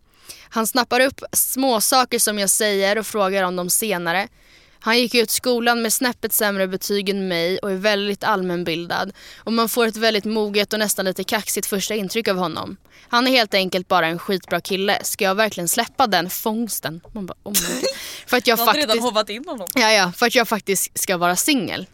S3: Han snappar upp små saker som jag säger och frågar om dem senare. Han gick ut skolan med snäppet sämre betyg än mig och är väldigt allmänbildad. Och man får ett väldigt moget och nästan lite kaxigt första intryck av honom. Han är helt enkelt bara en skitbra kille. Ska jag verkligen släppa den fångsten? Man bara, oh. För att jag [LAUGHS] faktiskt...
S2: hovat in honom.
S3: Ja, ja, för att jag faktiskt ska vara singel.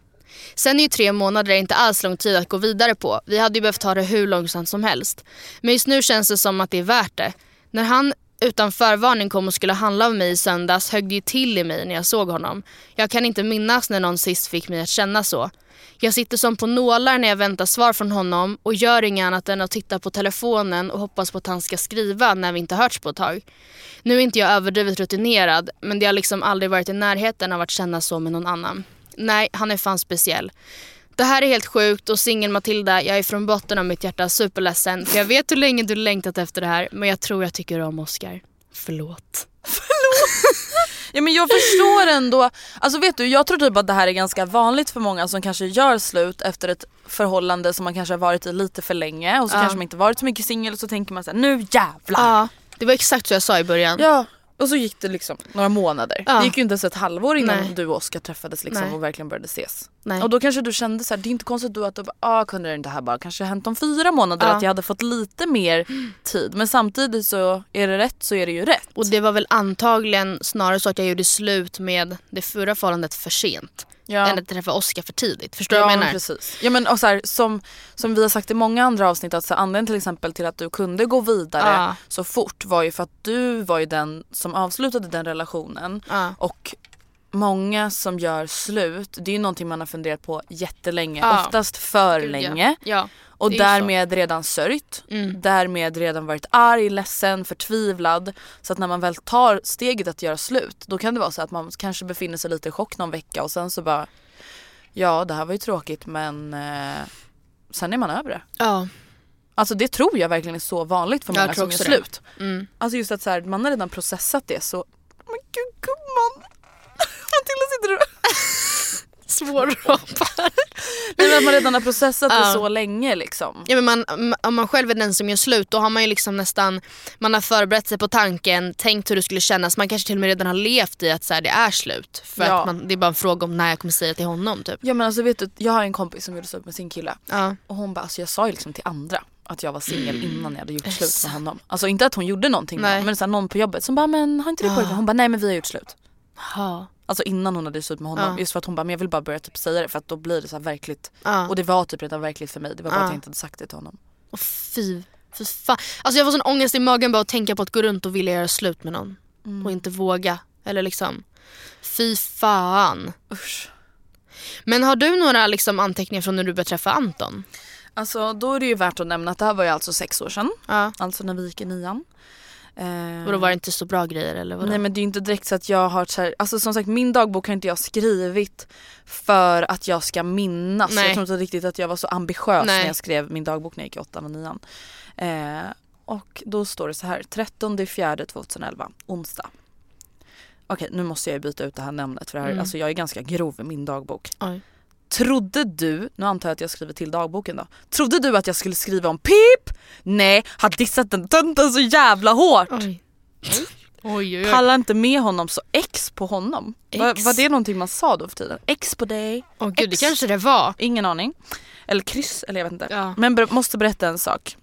S3: Sen är ju tre månader inte alls lång tid att gå vidare på. Vi hade ju behövt ta det hur långsamt som helst. Men just nu känns det som att det är värt det. När han utan förvarning kom och skulle handla av mig i söndags högg det ju till i mig när jag såg honom. Jag kan inte minnas när någon sist fick mig att känna så. Jag sitter som på nålar när jag väntar svar från honom och gör inget annat än att titta på telefonen och hoppas på att han ska skriva när vi inte hörts på ett tag. Nu är inte jag överdrivet rutinerad men det har liksom aldrig varit i närheten av att känna så med någon annan. Nej, han är fan speciell. Det här är helt sjukt och singel Matilda, jag är från botten av mitt hjärta superledsen för jag vet hur länge du längtat efter det här men jag tror jag tycker om Oscar. Förlåt.
S2: Ja [LAUGHS] Ja men jag förstår ändå, alltså vet du jag tror typ att det här är ganska vanligt för många som kanske gör slut efter ett förhållande som man kanske har varit i lite för länge och så
S3: Ja.
S2: kanske man inte varit så mycket singel och så tänker man så här, nu jävlar.
S3: Ja, det var exakt så jag sa i början.
S2: Ja. Och så gick det liksom några månader.
S3: Ja.
S2: Det gick ju inte ens ett halvår innan
S3: Nej.
S2: du och Oskar träffades liksom
S3: Nej.
S2: och verkligen började ses.
S3: Nej.
S2: Och då kanske du kände så här, det är inte konstigt då att du bara, ah, kunde det inte här bara kanske hänt om fyra månader
S3: Ja.
S2: att jag hade fått lite mer tid. Men samtidigt så är det rätt så är det ju rätt.
S3: Och det var väl antagligen snarare så att jag gjorde slut med det förra förhållandet för sent.
S2: Ja.
S3: Än att träffa Oscar för tidigt. Förstår du
S2: ja,
S3: vad jag
S2: men
S3: menar?
S2: precis. Ja, men, och så här, som, som vi har sagt i många andra avsnitt att så här, anledningen till exempel till att du kunde gå vidare
S3: Ja.
S2: så fort var ju för att du var ju den som avslutade den relationen. Och många som gör slut, det är ju någonting man har funderat på jättelänge.
S3: Ja.
S2: Oftast för
S3: Gud, ja.
S2: länge.
S3: Ja.
S2: Och
S3: är ju
S2: därmed redan sörjt.
S3: Mm.
S2: Därmed redan varit arg, ledsen, förtvivlad. Så att när man väl tar steget att göra slut då kan det vara så att man kanske befinner sig lite i chock någon vecka och sen så bara Ja det här var ju tråkigt men eh, sen är man över det.
S3: Ja.
S2: Alltså det tror jag verkligen är så vanligt för många som gör slut.
S3: Mm.
S2: Alltså just att så här, man har redan processat det så Men gud gumman! Matilda sitter och [LAUGHS]
S3: Svårrapar.
S2: Men att man redan har processat det så länge liksom.
S3: Ja, men man, om man själv är den som gör slut då har man ju liksom nästan Man har förberett sig på tanken, tänkt hur det skulle kännas. Man kanske till och med redan har levt i att så här, det är slut. För
S2: Ja.
S3: att man, det är bara en fråga om när jag kommer säga till honom typ.
S2: Ja men alltså vet du, jag har en kompis som gjorde slut med sin kille.
S3: Ja.
S2: Och hon bara, alltså jag sa ju liksom till andra att jag var singel innan jag hade gjort slut med honom. Alltså inte att hon gjorde någonting med honom, men så här, någon på jobbet som bara, men har inte du pojkvän? Hon bara, nej men vi har gjort slut.
S3: Ja.
S2: Alltså innan hon hade slut med honom.
S3: Ja.
S2: Just för att hon bara, men jag vill bara börja typ säga det för att då blir det så verkligt.
S3: Ja.
S2: Och det var typ redan verkligt för mig, det var bara
S3: Ja.
S2: att jag inte hade sagt det till honom.
S3: Och fy, fy fan. Alltså jag får sån ångest i magen bara att tänka på att gå runt och vilja göra slut med någon.
S2: Mm.
S3: Och inte våga. Eller liksom, fy fan.
S2: Usch.
S3: Men har du några liksom anteckningar från när du började träffa Anton?
S2: Alltså då är det ju värt att nämna att det här var ju alltså sex år sedan. Alltså när vi gick i nian. Eh,
S3: Och då var det inte så bra grejer eller vadå?
S2: Nej men det är ju inte direkt så att jag har så här, alltså som sagt min dagbok har inte jag skrivit för att jag ska minnas.
S3: Nej.
S2: Jag tror inte riktigt att jag var så ambitiös
S3: Nej.
S2: när jag skrev min dagbok när jag gick i åttan och nian. Eh, och då står det så här, 13 4 2011, onsdag. Okej nu måste jag byta ut det här namnet för det här,
S3: Mm.
S2: alltså jag är ganska grov i min dagbok.
S3: Oj.
S2: Trodde du, nu antar jag att jag skriver till dagboken då. Trodde du att jag skulle skriva om pip? Nej, har dissat den tönten så jävla hårt.
S3: Oj. Oj, oj, oj.
S2: Pallar inte med honom så X på honom. Va,
S3: X?
S2: var det någonting man sa då för tiden? X på dig?
S3: Åh gud, det kanske det var.
S2: Ingen aning. Eller kryss, eller jag vet inte.
S3: Ja.
S2: Men ber, måste berätta en sak.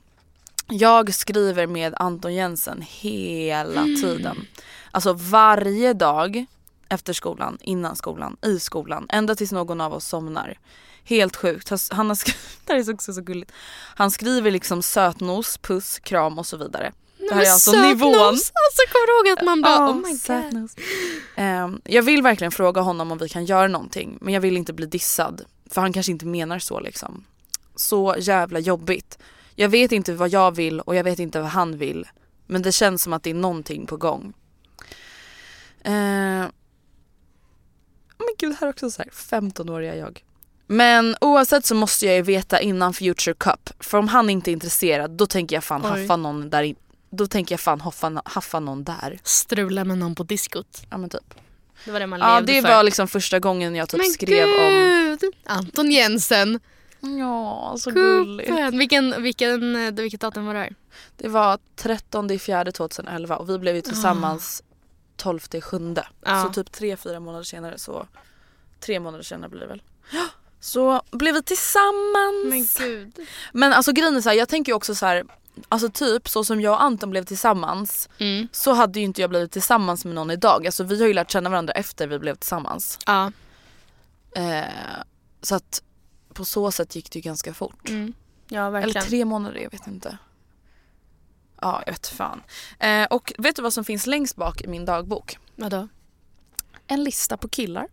S2: Jag skriver med Anton Jensen hela
S3: Mm.
S2: tiden. Alltså varje dag efter skolan, innan skolan, i skolan. Ända tills någon av oss somnar. Helt sjukt. Han- har skrivit, [LAUGHS] det här är också så gulligt. Han skriver liksom sötnos, puss, kram och så vidare. Det här är alltså nivån.
S3: Alltså kommer du ihåg att man bara
S2: Ja,
S3: oh my god.
S2: sötnos. Ehm, jag vill verkligen fråga honom om vi kan göra någonting men jag vill inte bli dissad. För han kanske inte menar så liksom. Så jävla jobbigt. Jag vet inte vad jag vill och jag vet inte vad han vill. Men det känns som att det är någonting på gång. Ehm, men gud, här är också så här 15-åriga jag. Men oavsett så måste jag ju veta innan Future Cup. För om han inte är intresserad då tänker jag fan
S3: Oj.
S2: haffa någon där Då tänker jag fan haffa, haffa någon där.
S3: Strula med någon på diskot.
S2: Ja men typ.
S3: Det var det man
S2: Ja
S3: levde
S2: det
S3: för.
S2: var liksom första gången jag typ
S3: Men
S2: skrev om...
S3: gud! Anton Jensen.
S2: Ja så gulligt.
S3: Gubben. Vilken, vilken, eh, vilket datum var det här?
S2: Det var 13 i fjärde 2011 och vi blev ju tillsammans 12 i sjunde.
S3: Ja.
S2: Så typ tre, fyra månader senare så... Tre månader senare blir det väl. [GASPS] Så blev vi tillsammans.
S3: Men gud.
S2: Men alltså grejen är så här, jag tänker ju också så här, alltså typ så som jag och Anton blev tillsammans
S3: Mm.
S2: så hade ju inte jag blivit tillsammans med någon idag. Alltså vi har ju lärt känna varandra efter vi blev tillsammans.
S3: Ja.
S2: Eh, så att på så sätt gick det ju ganska fort.
S3: Mm. Ja
S2: Eller
S3: verkligen.
S2: tre månader, jag vet inte. Ja, jag vet fan. Eh, och vet du vad som finns längst bak i min dagbok?
S3: Vadå?
S2: En lista på killar.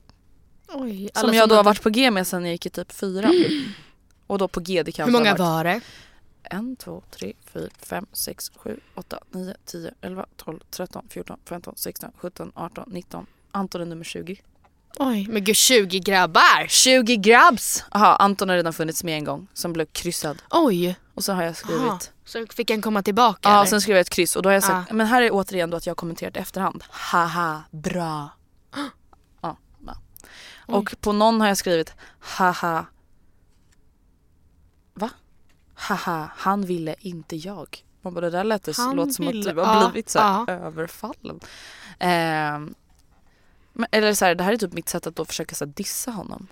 S3: Oj.
S2: som jag då har varit på G med sen jag gick i typ fyra. [GASPS] Och då på G det kan
S3: Hur många var det?
S2: en, två, tre, fyra, fem, sex, sju, åtta, nio, tio, elva, tolv, tretton, fjorton, femton, sexton, sjutton, arton, nitton. Anton är nummer 20.
S3: Oj, men gud 20 grabbar!
S2: 20 grabs! Jaha, Anton har redan funnits med en gång som blev kryssad.
S3: Oj!
S2: Och så har jag skrivit
S3: Aha. Så fick han komma tillbaka
S2: Ja,
S3: eller?
S2: sen skrev jag ett kryss och då har jag sagt,
S3: Ah.
S2: men här är återigen då att jag kommenterat i efterhand. Haha, bra. [GASPS] Och på någon har jag skrivit haha. Va? Haha, han ville inte jag. Man bara, det där lät
S3: Han
S2: låter som
S3: ville-
S2: att du har
S3: ja,
S2: blivit så här
S3: ja.
S2: överfallen. Ehm, men, eller så här, det här är typ mitt sätt att då försöka så här, dissa honom.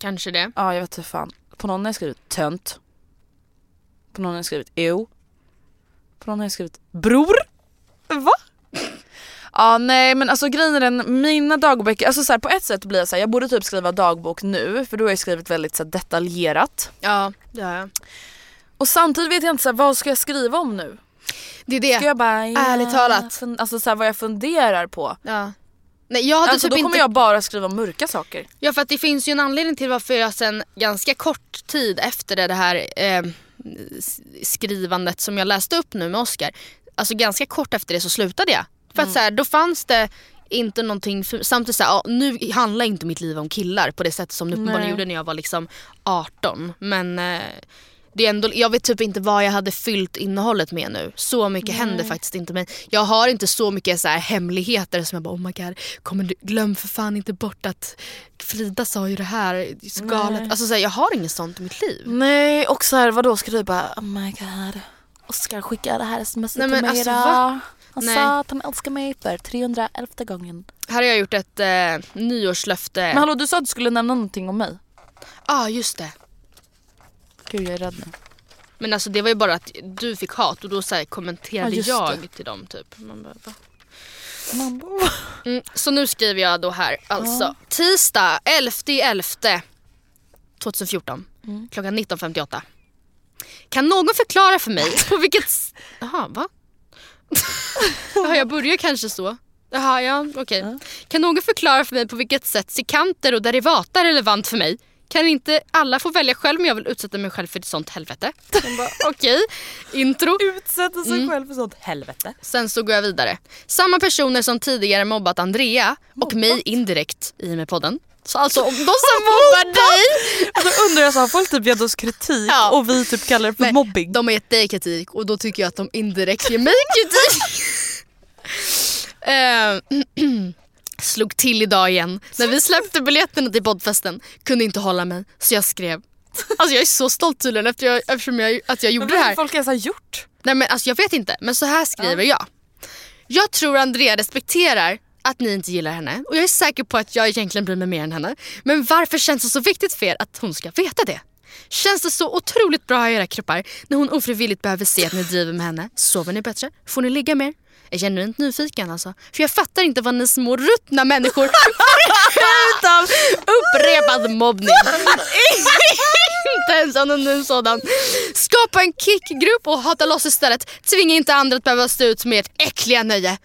S3: Kanske det.
S2: Ja, jag vet inte fan. På någon har jag skrivit tönt. På någon har jag skrivit ew. På någon har jag skrivit bror. Va? [LAUGHS] Ja nej men alltså grejen är den, mina dagböcker, alltså så här, på ett sätt blir jag så här, jag borde typ skriva dagbok nu för då har jag skrivit väldigt så här, detaljerat.
S3: Ja, det har jag.
S2: Och samtidigt vet jag inte så här, vad ska jag skriva om nu?
S3: Det är det.
S2: Ska jag bara, ja,
S3: Ärligt talat.
S2: fun- Alltså så här, vad jag funderar på.
S3: Ja. Nej, jag hade
S2: Alltså
S3: typ
S2: då kommer
S3: inte...
S2: jag bara skriva om mörka saker.
S3: Ja för att det finns ju en anledning till varför jag sen ganska kort tid efter det här eh, skrivandet som jag läste upp nu med Oscar. Alltså ganska kort efter det så slutade jag. För att så här, då fanns det inte någonting, för, samtidigt så här, ja, nu handlar inte mitt liv om killar på det sättet som det uppenbarligen gjorde när jag var liksom 18. Men eh, det är ändå, jag vet typ inte vad jag hade fyllt innehållet med nu. Så mycket händer faktiskt inte mig. Jag har inte så mycket så här hemligheter som jag bara oh my god, kommer du, glöm för fan inte bort att Frida sa ju det här, galet. Alltså så här, jag har inget sånt i mitt liv.
S2: Nej och så här, vadå ska du bara oh my god Oskar skickade det här smset
S3: Nej,
S2: till mig
S3: alltså,
S2: idag. Han
S3: Nej.
S2: sa att han älskar mig för 311 gången.
S3: Här har jag gjort ett eh, nyårslöfte.
S2: Men hallå du sa att du skulle nämna någonting om mig.
S3: ah, just det.
S2: Gud jag är rädd nu.
S3: Men alltså det var ju bara att du fick hat och då så här, kommenterade
S2: Ja,
S3: jag
S2: det.
S3: till dem typ. Man bara, va?
S2: Man bara,
S3: Mm, så nu skriver jag då här alltså. Tisdag 11.11 2014
S2: Mm.
S3: klockan 19.58. Kan någon förklara för mig på vilket... Jaha, va? [LAUGHS] Jaha, jag börjar kanske så. Jaha, ja okej. Kan någon förklara för mig på vilket sätt sekanter och derivata är relevant för mig? Kan inte alla få välja själv om jag vill utsätta mig själv för ett sånt helvete? Okej, intro.
S2: utsätta sig själv för sånt helvete.
S3: Sen så går jag vidare. Samma personer som tidigare mobbat Andrea och mig indirekt i och med podden. Så alltså om de [LAUGHS] som mobbar dig,
S2: Då undrar jag så har folk typ gett oss kritik
S3: Ja.
S2: och vi typ kallar det för
S3: Nej,
S2: mobbing.
S3: de har gett dig kritik och då tycker jag att de indirekt ger mig kritik. [LAUGHS] Eh, [CLEARS THROAT] Slog till idag igen. När vi släppte biljetterna till poddfesten kunde inte hålla mig så jag skrev. Alltså jag är så stolt tydligen efter jag, eftersom jag, att jag gjorde det här.
S2: folk ens har gjort.
S3: Nej men alltså jag vet inte, men så här skriver jag. Jag tror Andrea respekterar att ni inte gillar henne och jag är säker på att jag egentligen bryr mig mer än henne. Men varför känns det så viktigt för er att hon ska veta det? Känns det så otroligt bra i era kroppar när hon ofrivilligt behöver se att ni driver med henne? Sover ni bättre? Får ni ligga mer? Jag är genuint nyfiken alltså. För jag fattar inte vad ni små ruttna människor [LAUGHS] utav upprepad mobbning. inte ens anonym sådan. Skapa en kickgrupp och hata loss istället. Tvinga inte andra att behöva stå ut med ert äckliga nöje.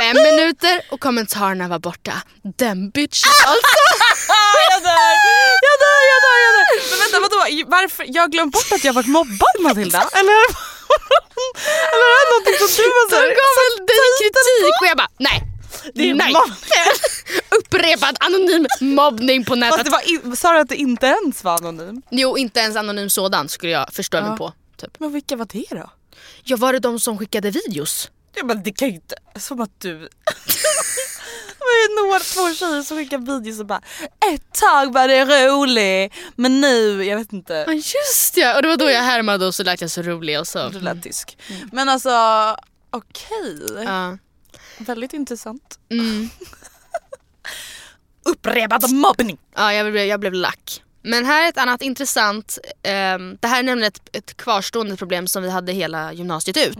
S3: Fem minuter och kommentarerna var borta. Den bitch alltså.
S2: jag dör! Jag dör, jag dör, jag dör! Men vänta vadå, varför? Jag har glömt bort att jag varit mobbad Matilda. Eller, eller är det någonting som du har
S3: De gav väl dig kritik och jag bara nej.
S2: Det är
S3: nej. [LAUGHS] Upprepad anonym mobbning på
S2: Fast
S3: nätet.
S2: det var sa du att det inte ens var anonym?
S3: Jo inte ens anonym sådan skulle jag förstå mig
S2: Ja.
S3: på. Typ.
S2: Men vilka var det då?
S3: Ja var det de som skickade videos?
S2: Ja, men det kan ju inte, som att du... [LAUGHS] Några, två tjejer som skickade videos och bara Ett tag var det rolig men nu, jag vet inte.
S3: Ja just ja, och det var då jag härmade och så lät jag så rolig och så.
S2: Det lät tysk. Men alltså okej,
S3: Ja.
S2: väldigt intressant.
S3: Mm. [LAUGHS]
S2: Upprepad mobbning.
S3: Ja, jag blev, jag blev lack. Men här är ett annat intressant, ehm, det här är nämligen ett, ett kvarstående problem som vi hade hela gymnasiet ut.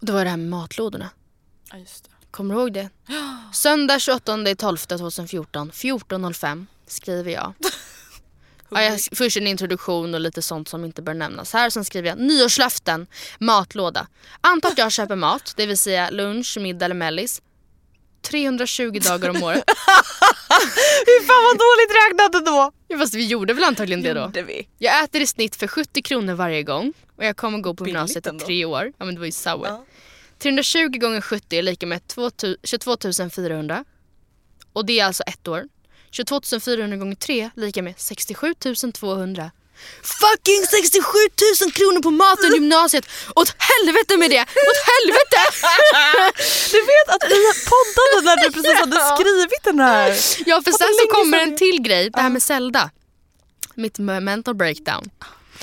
S3: Och det var det här med matlådorna.
S2: Ja, just det.
S3: Kommer du ihåg det? [GASPS] Söndag 28 12 2014 14.05 skriver jag. [LAUGHS] Ja, jag. Först en introduktion och lite sånt som inte bör nämnas här. Sen skriver jag nyårslöften, matlåda. Anta att jag [LAUGHS] köper mat, det vill säga lunch, middag eller mellis. 320 dagar om året. [LAUGHS]
S2: Fy fan vad dåligt räknat ändå.
S3: Ja, fast vi gjorde väl antagligen det då.
S2: Gjorde vi.
S3: Jag äter i snitt för 70 kronor varje gång och jag kommer gå på
S2: Billigt
S3: gymnasiet i tre år. Ja men det var ju Subway.
S2: Ja.
S3: 320 gånger 70 är lika med 2000 22 400. Och det är alltså ett år. 22 400 gånger 3 är lika med 67 200 Fucking 67 000 kronor på maten i gymnasiet. Åt helvete med det! Åt helvete! [LAUGHS]
S2: Du vet att i podden när du precis hade [LAUGHS] skrivit den här.
S3: Ja för sen så kommer en till grej, det här med Zelda. Mitt mental breakdown.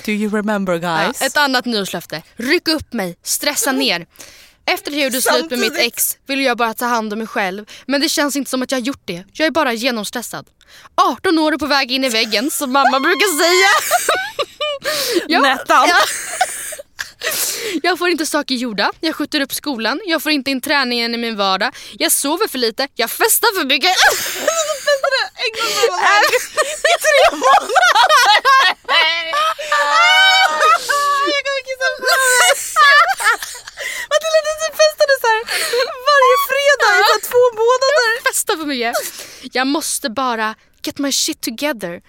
S2: Do you remember guys?
S3: Ja, ett annat nyårslöfte. Ryck upp mig, stressa ner. Efter att jag gjorde slut med mitt ex ville jag bara ta hand om mig själv. Men det känns inte som att jag har gjort det. Jag är bara genomstressad. 18 år och på väg in i väggen som mamma brukar säga. [LAUGHS] Ja,
S2: Nettan. [LAUGHS]
S3: ja. Jag får inte saker gjorda, jag skjuter upp skolan, jag får inte in träningen i min vardag, jag sover för lite, jag festar för mycket. [LAUGHS]
S2: I tre Matilda du typ festade så här varje fredag i så här två månader.
S3: Festar för mycket. Jag måste bara get my shit together.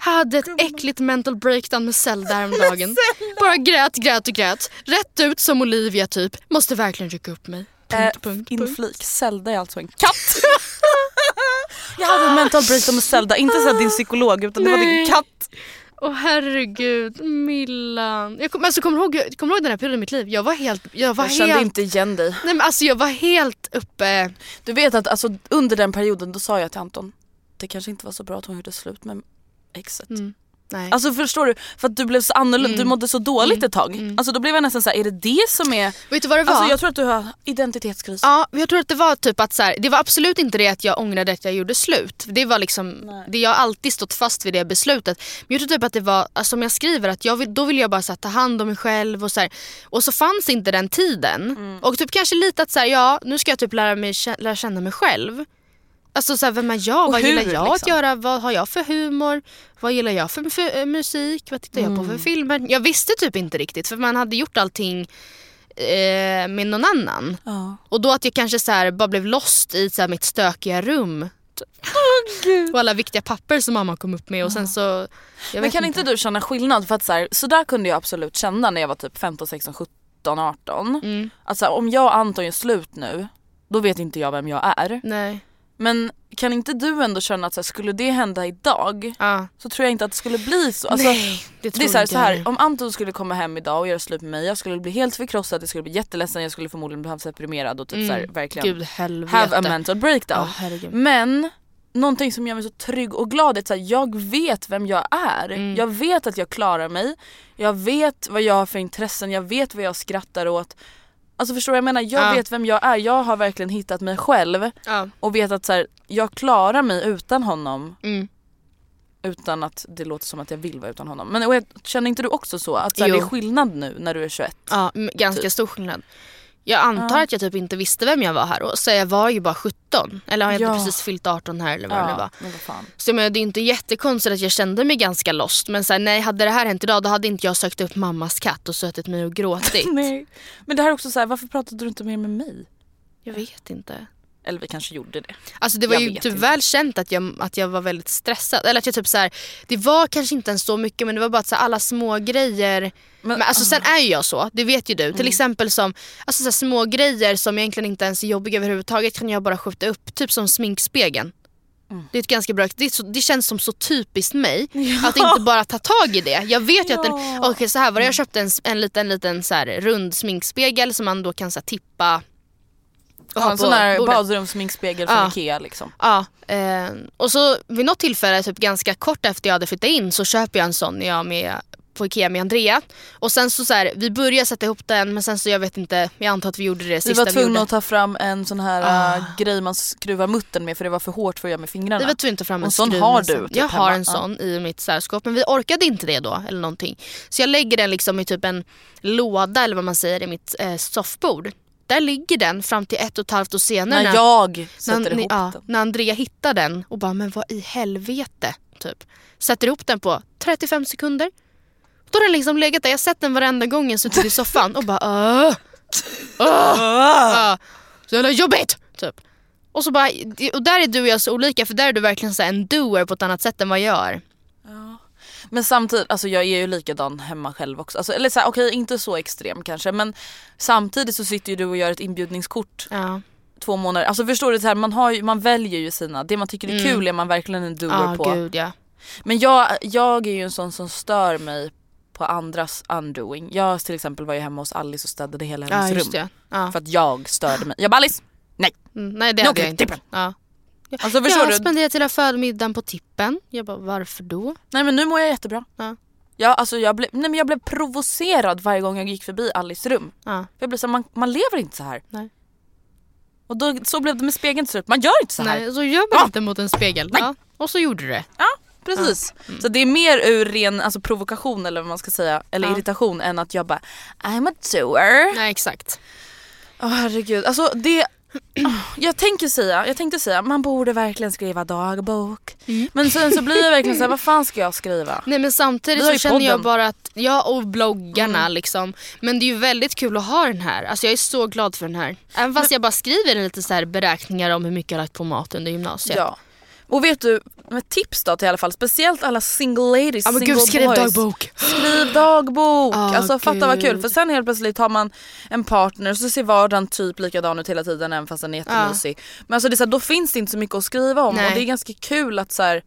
S3: Hade ett äckligt mental breakdown med Zelda [LAUGHS] häromdagen. Bara grät, grät och grät. Rätt ut som Olivia typ. Måste verkligen rycka upp mig. Punkt,
S2: Eh,
S3: punkt, punkt.
S2: Inflik, Zelda är alltså en katt. [LAUGHS] Jag hade en mental breakdown med Zelda, inte så din psykolog utan det var din katt.
S3: Åh herregud, Millan. Jag kom, alltså, kommer, du ihåg, kommer du ihåg den här perioden i mitt liv? Jag var helt... Jag var
S2: Jag kände
S3: helt,
S2: inte igen dig.
S3: Nej, men alltså, jag var helt uppe...
S2: Du vet att alltså, under den perioden då sa jag till Anton, det kanske inte var så bra att hon gjorde slut med exet.
S3: Mm. Nej.
S2: Alltså förstår du? För att du blev så annorlunda,
S3: Mm.
S2: du mådde så dåligt
S3: Mm.
S2: ett tag.
S3: Mm.
S2: Alltså då blev jag nästan så här, är det det som är...
S3: Vet du vad det var?
S2: Alltså jag tror att du har identitetskris.
S3: Ja, jag tror att det var typ att så här, det var absolut inte det att jag ångrade att jag gjorde slut. Det var liksom,
S2: Nej.
S3: det jag har alltid stått fast vid det beslutet. Men jag tror typ att det var, alltså, som jag skriver, att jag vill, då vill jag bara så här, ta hand om mig själv och så här, Och så fanns inte den tiden.
S2: Mm.
S3: Och typ kanske lite att så här, ja nu ska jag typ lära, mig, lära känna mig själv. Alltså så här, vem är jag?
S2: Och
S3: vad
S2: hur,
S3: gillar jag att
S2: liksom?
S3: göra? Vad har jag för humor? Vad gillar jag för, för eh, musik? Vad tittar jag på för filmer? Jag visste typ inte riktigt för man hade gjort allting eh, med någon annan.
S2: Ja.
S3: Och då att jag kanske så här bara blev lost i så här mitt stökiga rum. och alla viktiga papper som mamma kom upp med och sen så...
S2: Men kan inte du känna skillnad? För att så, här, så där kunde jag absolut känna när jag var typ 15, 16, 17, 18.
S3: Mm,
S2: Att så här, om jag och Anton gör slut nu, då vet inte jag vem jag är.
S3: nej.
S2: Men kan inte du ändå känna att så här, skulle det hända idag
S3: Ja.
S2: så tror jag inte att det skulle bli så. Alltså,
S3: nej, det tror
S2: det är så här, så här, om Anton skulle komma hem idag och göra slut med mig, jag skulle bli helt förkrossad, jag skulle bli jätteledsen, jag skulle förmodligen bli deprimerad och typ så här,
S3: Mm.
S2: verkligen
S3: Gud helvete.
S2: have a mental breakdown.
S3: Herregud.
S2: Men någonting som gör mig så trygg och glad är att så jag vet vem jag är.
S3: Mm.
S2: Jag vet att jag klarar mig. Jag vet vad jag har för intressen, jag vet vad jag skrattar åt. Alltså förstår du jag menar? Jag
S3: Ja.
S2: vet vem jag är. Jag har verkligen hittat mig själv
S3: Ja.
S2: och vet att så här, jag klarar mig utan honom.
S3: Mm.
S2: Utan att det låter som att jag vill vara utan honom. Men jag, känner inte du också så? Att så här, det är skillnad nu när du är 21?
S3: Ja, ganska
S2: Typ.
S3: stor skillnad. Jag antar
S2: Ja.
S3: att jag typ inte visste vem jag var här och så jag var ju bara 17. Eller har jag
S2: Ja.
S3: inte precis fyllt 18 här eller vad det nu var.
S2: men vad.
S3: Så menar, det är inte jättekonstigt att jag kände mig ganska lost. Men så här, nej, hade det här hänt idag då hade inte jag sökt upp mammas katt och suttit mig och gråtit. [LAUGHS]
S2: Nej. Men det här är också så här, varför pratade du inte mer med mig?
S3: Jag vet inte.
S2: Eller vi kanske gjorde det.
S3: Alltså det var
S2: Jag
S3: ju typ
S2: inte.
S3: väl känt att jag, att jag var väldigt stressad. Eller att jag typ så här, det var kanske inte ens så mycket men det var bara att så här, alla små grejer. Men, alltså sen är ju jag så, det vet ju du. Till exempel som alltså, så här, små grejer som egentligen inte ens är jobbiga överhuvudtaget kan jag bara skjuta upp. Typ som sminkspegeln. Det är ett ganska bra, det, så, det känns som så typiskt mig [LAUGHS] att inte bara ta tag i det. Jag vet ju att den,
S2: Ja.
S3: okej så här var det, jag köpte en, en liten, liten så här, rund sminkspegel som man då kan så här, tippa och
S2: Ja, en sån här badrumssminkspegel från
S3: Ja.
S2: Ikea liksom.
S3: Ja, eh, och så vid något tillfälle, typ ganska kort efter jag hade flyttat in så köper jag en sån när jag är med på Ikea med Andrea. Och sen så, så här, vi började sätta ihop den men sen så jag vet inte, jag antar att vi gjorde det
S2: Vi
S3: sista
S2: var tvungna
S3: gjorde.
S2: att ta fram en sån här
S3: Ah.
S2: äh, grej man skruvar muttern med för det var för hårt för att göra med fingrarna.
S3: Vi var tvungna att ta fram en
S2: Och sån
S3: skruv
S2: har du typ
S3: Jag har
S2: hemma.
S3: en sån i mitt särskåp men vi orkade inte det då eller någonting. Så jag lägger den liksom i typ en låda eller vad man säger i mitt eh, soffbord. Där ligger den fram till ett och ett halvt år senare.
S2: När jag sätter
S3: när,
S2: ihop
S3: ja,
S2: den.
S3: när Andrea hittar den och bara men vad i helvete. Typ. Sätter ihop den på 35 sekunder. Då har den liksom legat där, jag har sett den varenda gång jag suttit i soffan och bara öh. Öh. Öh. Så jävla jobbigt! Typ. Och, så bara, och där är du och jag så olika för där är du verkligen så en doer på ett annat sätt än vad jag är.
S2: Men samtidigt, alltså jag är ju likadan hemma själv också. Alltså, eller så här, okej inte så extrem kanske men samtidigt så sitter ju du och gör ett inbjudningskort
S3: Ja.
S2: två månader. Alltså förstår du, så här, man, har ju, man väljer ju sina, det man tycker är
S3: Mm.
S2: kul är man verkligen en doer
S3: Ja,
S2: på.
S3: gud ja.
S2: Men jag, jag är ju en sån som stör mig på andras undoing. Jag till exempel var ju hemma hos Alice och städade hela hennes
S3: just
S2: rum.
S3: Ja.
S2: För att jag störde mig. Jag bara Alice! Nej!
S3: Mm, nej det
S2: Nu
S3: hade jag inte. Ja.
S2: Alltså
S3: jag
S2: du?
S3: spenderat hela födelsemiddagen på tippen. Jag bara varför då?
S2: Nej men nu mår jag jättebra.
S3: Ja.
S2: Jag, alltså, jag, blev, nej, men jag blev provocerad varje gång jag gick förbi Alice rum.
S3: Ja.
S2: För jag blev så här, man, man lever inte så här.
S3: Nej.
S2: Och då, så blev det med spegeln till slut. Man gör inte så här.
S3: Nej, så gör man
S2: Ja.
S3: inte mot en spegel. Ja. Och så gjorde du det.
S2: Ja, precis. Så det är mer ur ren alltså, provokation eller vad man ska säga, eller
S3: Ja.
S2: irritation än att jag bara I'm a doer.
S3: Nej exakt.
S2: Åh herregud, alltså det [CLEARS THROAT] jag tänker säga, jag tänkte säga man borde verkligen skriva dagbok.
S3: Mm.
S2: Men sen så blir jag verkligen såhär, vad fan ska jag skriva?
S3: Nej men samtidigt så känner jag
S2: podden.
S3: bara att, ja och bloggarna
S2: Mm.
S3: liksom. Men det är ju väldigt kul att ha den här. Alltså jag är så glad för den här. Även fast jag bara skriver lite så här beräkningar om hur mycket jag lagt på mat under gymnasiet.
S2: Ja. Och vet du, med tips då till i alla fall, speciellt alla single ladies,
S3: Ja
S2: single
S3: gud skriv
S2: boys.
S3: dagbok.
S2: Skriv dagbok!
S3: Ah,
S2: alltså fatta vad kul
S3: gud.
S2: för sen helt plötsligt har man en partner så ser vardagen typ likadan ut hela tiden även fast den är jättemysig. Men alltså det är så här, då finns det inte så mycket att skriva om
S3: Nej.
S2: och det är ganska kul att så här,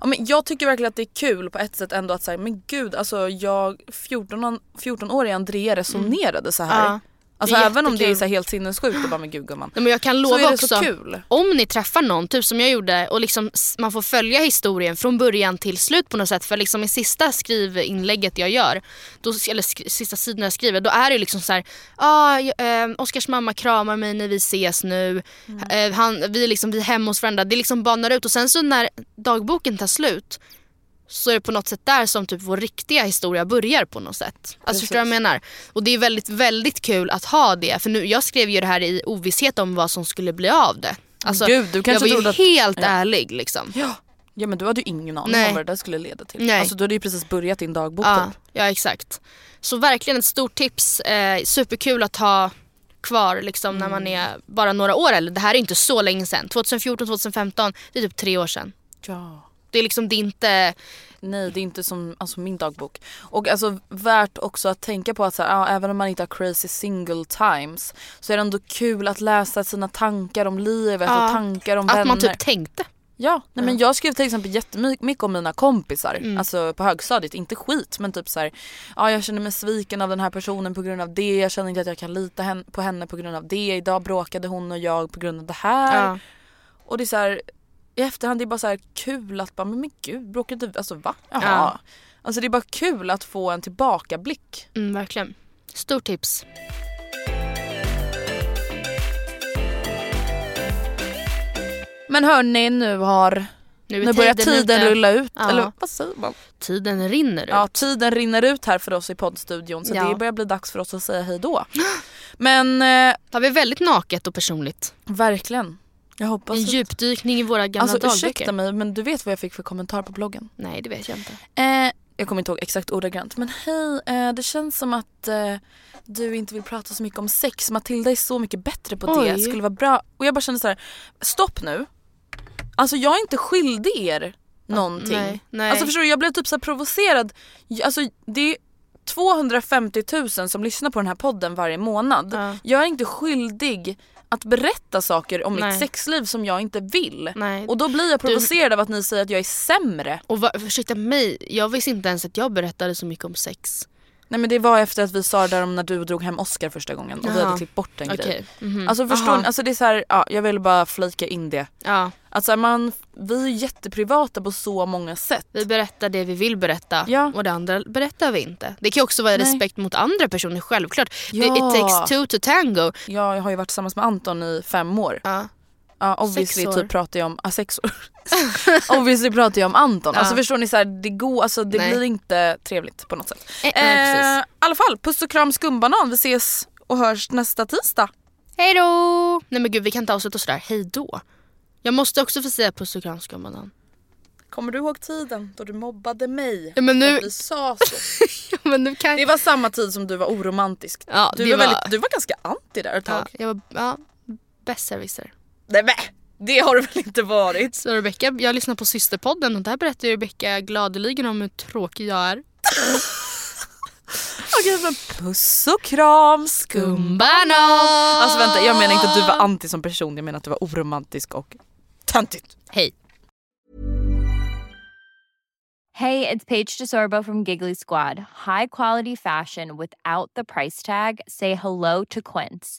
S2: ja, men jag tycker verkligen att det är kul på ett sätt ändå att säga men gud alltså jag 14 14-åriga Andrea resonerade så här.
S3: Ja.
S2: Alltså
S3: Det
S2: även om det är så helt sinnessjukt och bara men gud gumman.
S3: Nej, men jag kan
S2: Så
S3: lova
S2: är det
S3: också,
S2: så kul.
S3: om ni träffar någon, typ som jag gjorde, och liksom man får följa historien från början till slut på något sätt. För liksom i sista skrivinlägget jag gör, då, eller sk- sista sidan jag skriver, då är det liksom så här, ah, eh, Oskars mamma kramar mig när vi ses nu, eh, han, vi, liksom, vi är hemma hos varandra. Det liksom banar ut och sen så när dagboken tar slut så är det på något sätt där som typ vår riktiga historia börjar på något sätt. Alltså förstår du vad jag menar? Och det är väldigt, väldigt kul att ha det. För nu, jag skrev ju det här i ovisshet om vad som skulle bli av det. Alltså,
S2: Gud, du kanske
S3: jag var ju
S2: att-
S3: helt
S2: Ja.
S3: ärlig liksom.
S2: Ja. ja men du hade ju ingen aning
S3: Nej.
S2: om vad det där skulle leda till.
S3: Nej.
S2: Alltså du hade ju precis börjat din dagbok
S3: Ja,
S2: typ.
S3: ja exakt. Så verkligen ett stort tips. Eh, superkul att ha kvar liksom, när man är bara några år äldre. Det här är inte så länge sedan. 2014, 2015, det är typ tre år sedan.
S2: Ja.
S3: Det är liksom det är inte...
S2: Nej det är inte som alltså, min dagbok. Och alltså värt också att tänka på att så här, även om man inte har crazy single times så är det ändå kul att läsa sina tankar om livet
S3: Ja.
S2: och tankar om
S3: Att
S2: vänner.
S3: man typ tänkte.
S2: Ja, nej, men jag skrev till exempel jättemycket om mina kompisar,
S3: Mm.
S2: alltså på högstadiet, inte skit men typ så här, ja jag känner mig sviken av den här personen på grund av det, jag känner inte att jag kan lita på henne på grund av det, idag bråkade hon och jag på grund av det här.
S3: Ja.
S2: Och det är så här, i efterhand det är bara så här kul att bara, men, men gud bråkade du, alltså va? Jaha.
S3: Ja.
S2: Alltså det är bara kul att få en tillbakablick.
S3: Mm, verkligen. Stort tips.
S2: Men hörni nu har,
S3: Nu,
S2: nu börjar
S3: tiden
S2: tiden rulla ut,
S3: Ja.
S2: eller vad säger man?
S3: Tiden rinner ut.
S2: Ja tiden rinner ut här för oss i poddstudion så
S3: Ja.
S2: det börjar bli dags för oss att säga hej då. [GASPS] Men eh,
S3: Det var väldigt naket och personligt.
S2: verkligen. Jag hoppas
S3: En
S2: att...
S3: djupdykning i våra gamla
S2: Alltså
S3: dagböcker.
S2: ursäkta mig men du vet vad jag fick för kommentar på bloggen?
S3: Nej det vet jag inte.
S2: Eh, jag kommer inte ihåg exakt ordagrant men hej eh, det känns som att eh, du inte vill prata så mycket om sex. Matilda är så mycket bättre på det.
S3: Oj.
S2: skulle vara bra. Och jag bara kände så här: stopp nu. Alltså jag är inte skyldig er någonting.
S3: Nej, nej.
S2: Alltså förstår du jag blev typ så provocerad. Alltså det är 250 000 som lyssnar på den här podden varje månad.
S3: Ja.
S2: Jag är inte skyldig att berätta saker om
S3: Nej.
S2: mitt sexliv som jag inte vill.
S3: Nej.
S2: Och då blir jag provocerad av att ni säger att jag är sämre.
S3: Och va, ursäkta mig, jag visste inte ens att jag berättade så mycket om sex.
S2: Nej men det var efter att vi sa det där om när du drog hem Oscar första gången och vi
S3: Jaha.
S2: hade klippt bort en
S3: Okej.
S2: grej.
S3: mhm.
S2: Alltså förstår
S3: Aha.
S2: ni? Alltså det är så här, ja, jag vill bara flika in det.
S3: Ja,
S2: Att så här, man, vi är jätteprivata på så många sätt.
S3: vi berättar det vi vill berätta
S2: Ja.
S3: och det andra berättar vi inte. Det kan också vara
S2: Nej.
S3: respekt mot andra personer, självklart.
S2: Ja.
S3: It takes two to tango.
S2: Jag har ju varit tillsammans med Anton i fem år.
S3: Ja.
S2: Ja, obviously typ pratar jag om, ah, sex år. [LAUGHS] obviously pratar jag om Anton.
S3: Ja.
S2: Alltså förstår ni så här, det går, alltså det
S3: Nej.
S2: blir inte trevligt på något sätt.
S3: Eh,
S2: Eh. I alla fall, puss och kram skumbanan. Vi ses och hörs nästa tisdag.
S3: Hej då! Nej men gud vi kan inte avsluta sådär, hej då. Jag måste också få säga puss och kram skumbanan.
S2: Kommer du ihåg tiden då du mobbade mig?
S3: Ja, men nu-
S2: att vi sa så. [LAUGHS]
S3: men nu kan
S2: Det var samma tid som du var oromantisk.
S3: Ja,
S2: du, var
S3: var-
S2: Väldigt, du var ganska anti där ett
S3: ja,
S2: tag.
S3: jag var ja, besserwisser.
S2: Nej men det har du väl inte varit?
S3: Så Rebecca, jag lyssnar på systerpodden och där berättar Rebecca gladeligen om hur tråkig jag är. [LAUGHS]
S2: Okej men puss och kram
S3: Skumbanan!
S2: Alltså vänta jag menar inte att du var anti som person, jag menar att du var oromantisk och töntigt.
S3: Hej.
S5: Hey, it's Paige DeSorbo from Giggly Squad. High quality fashion without the price tag. Say hello to Quince.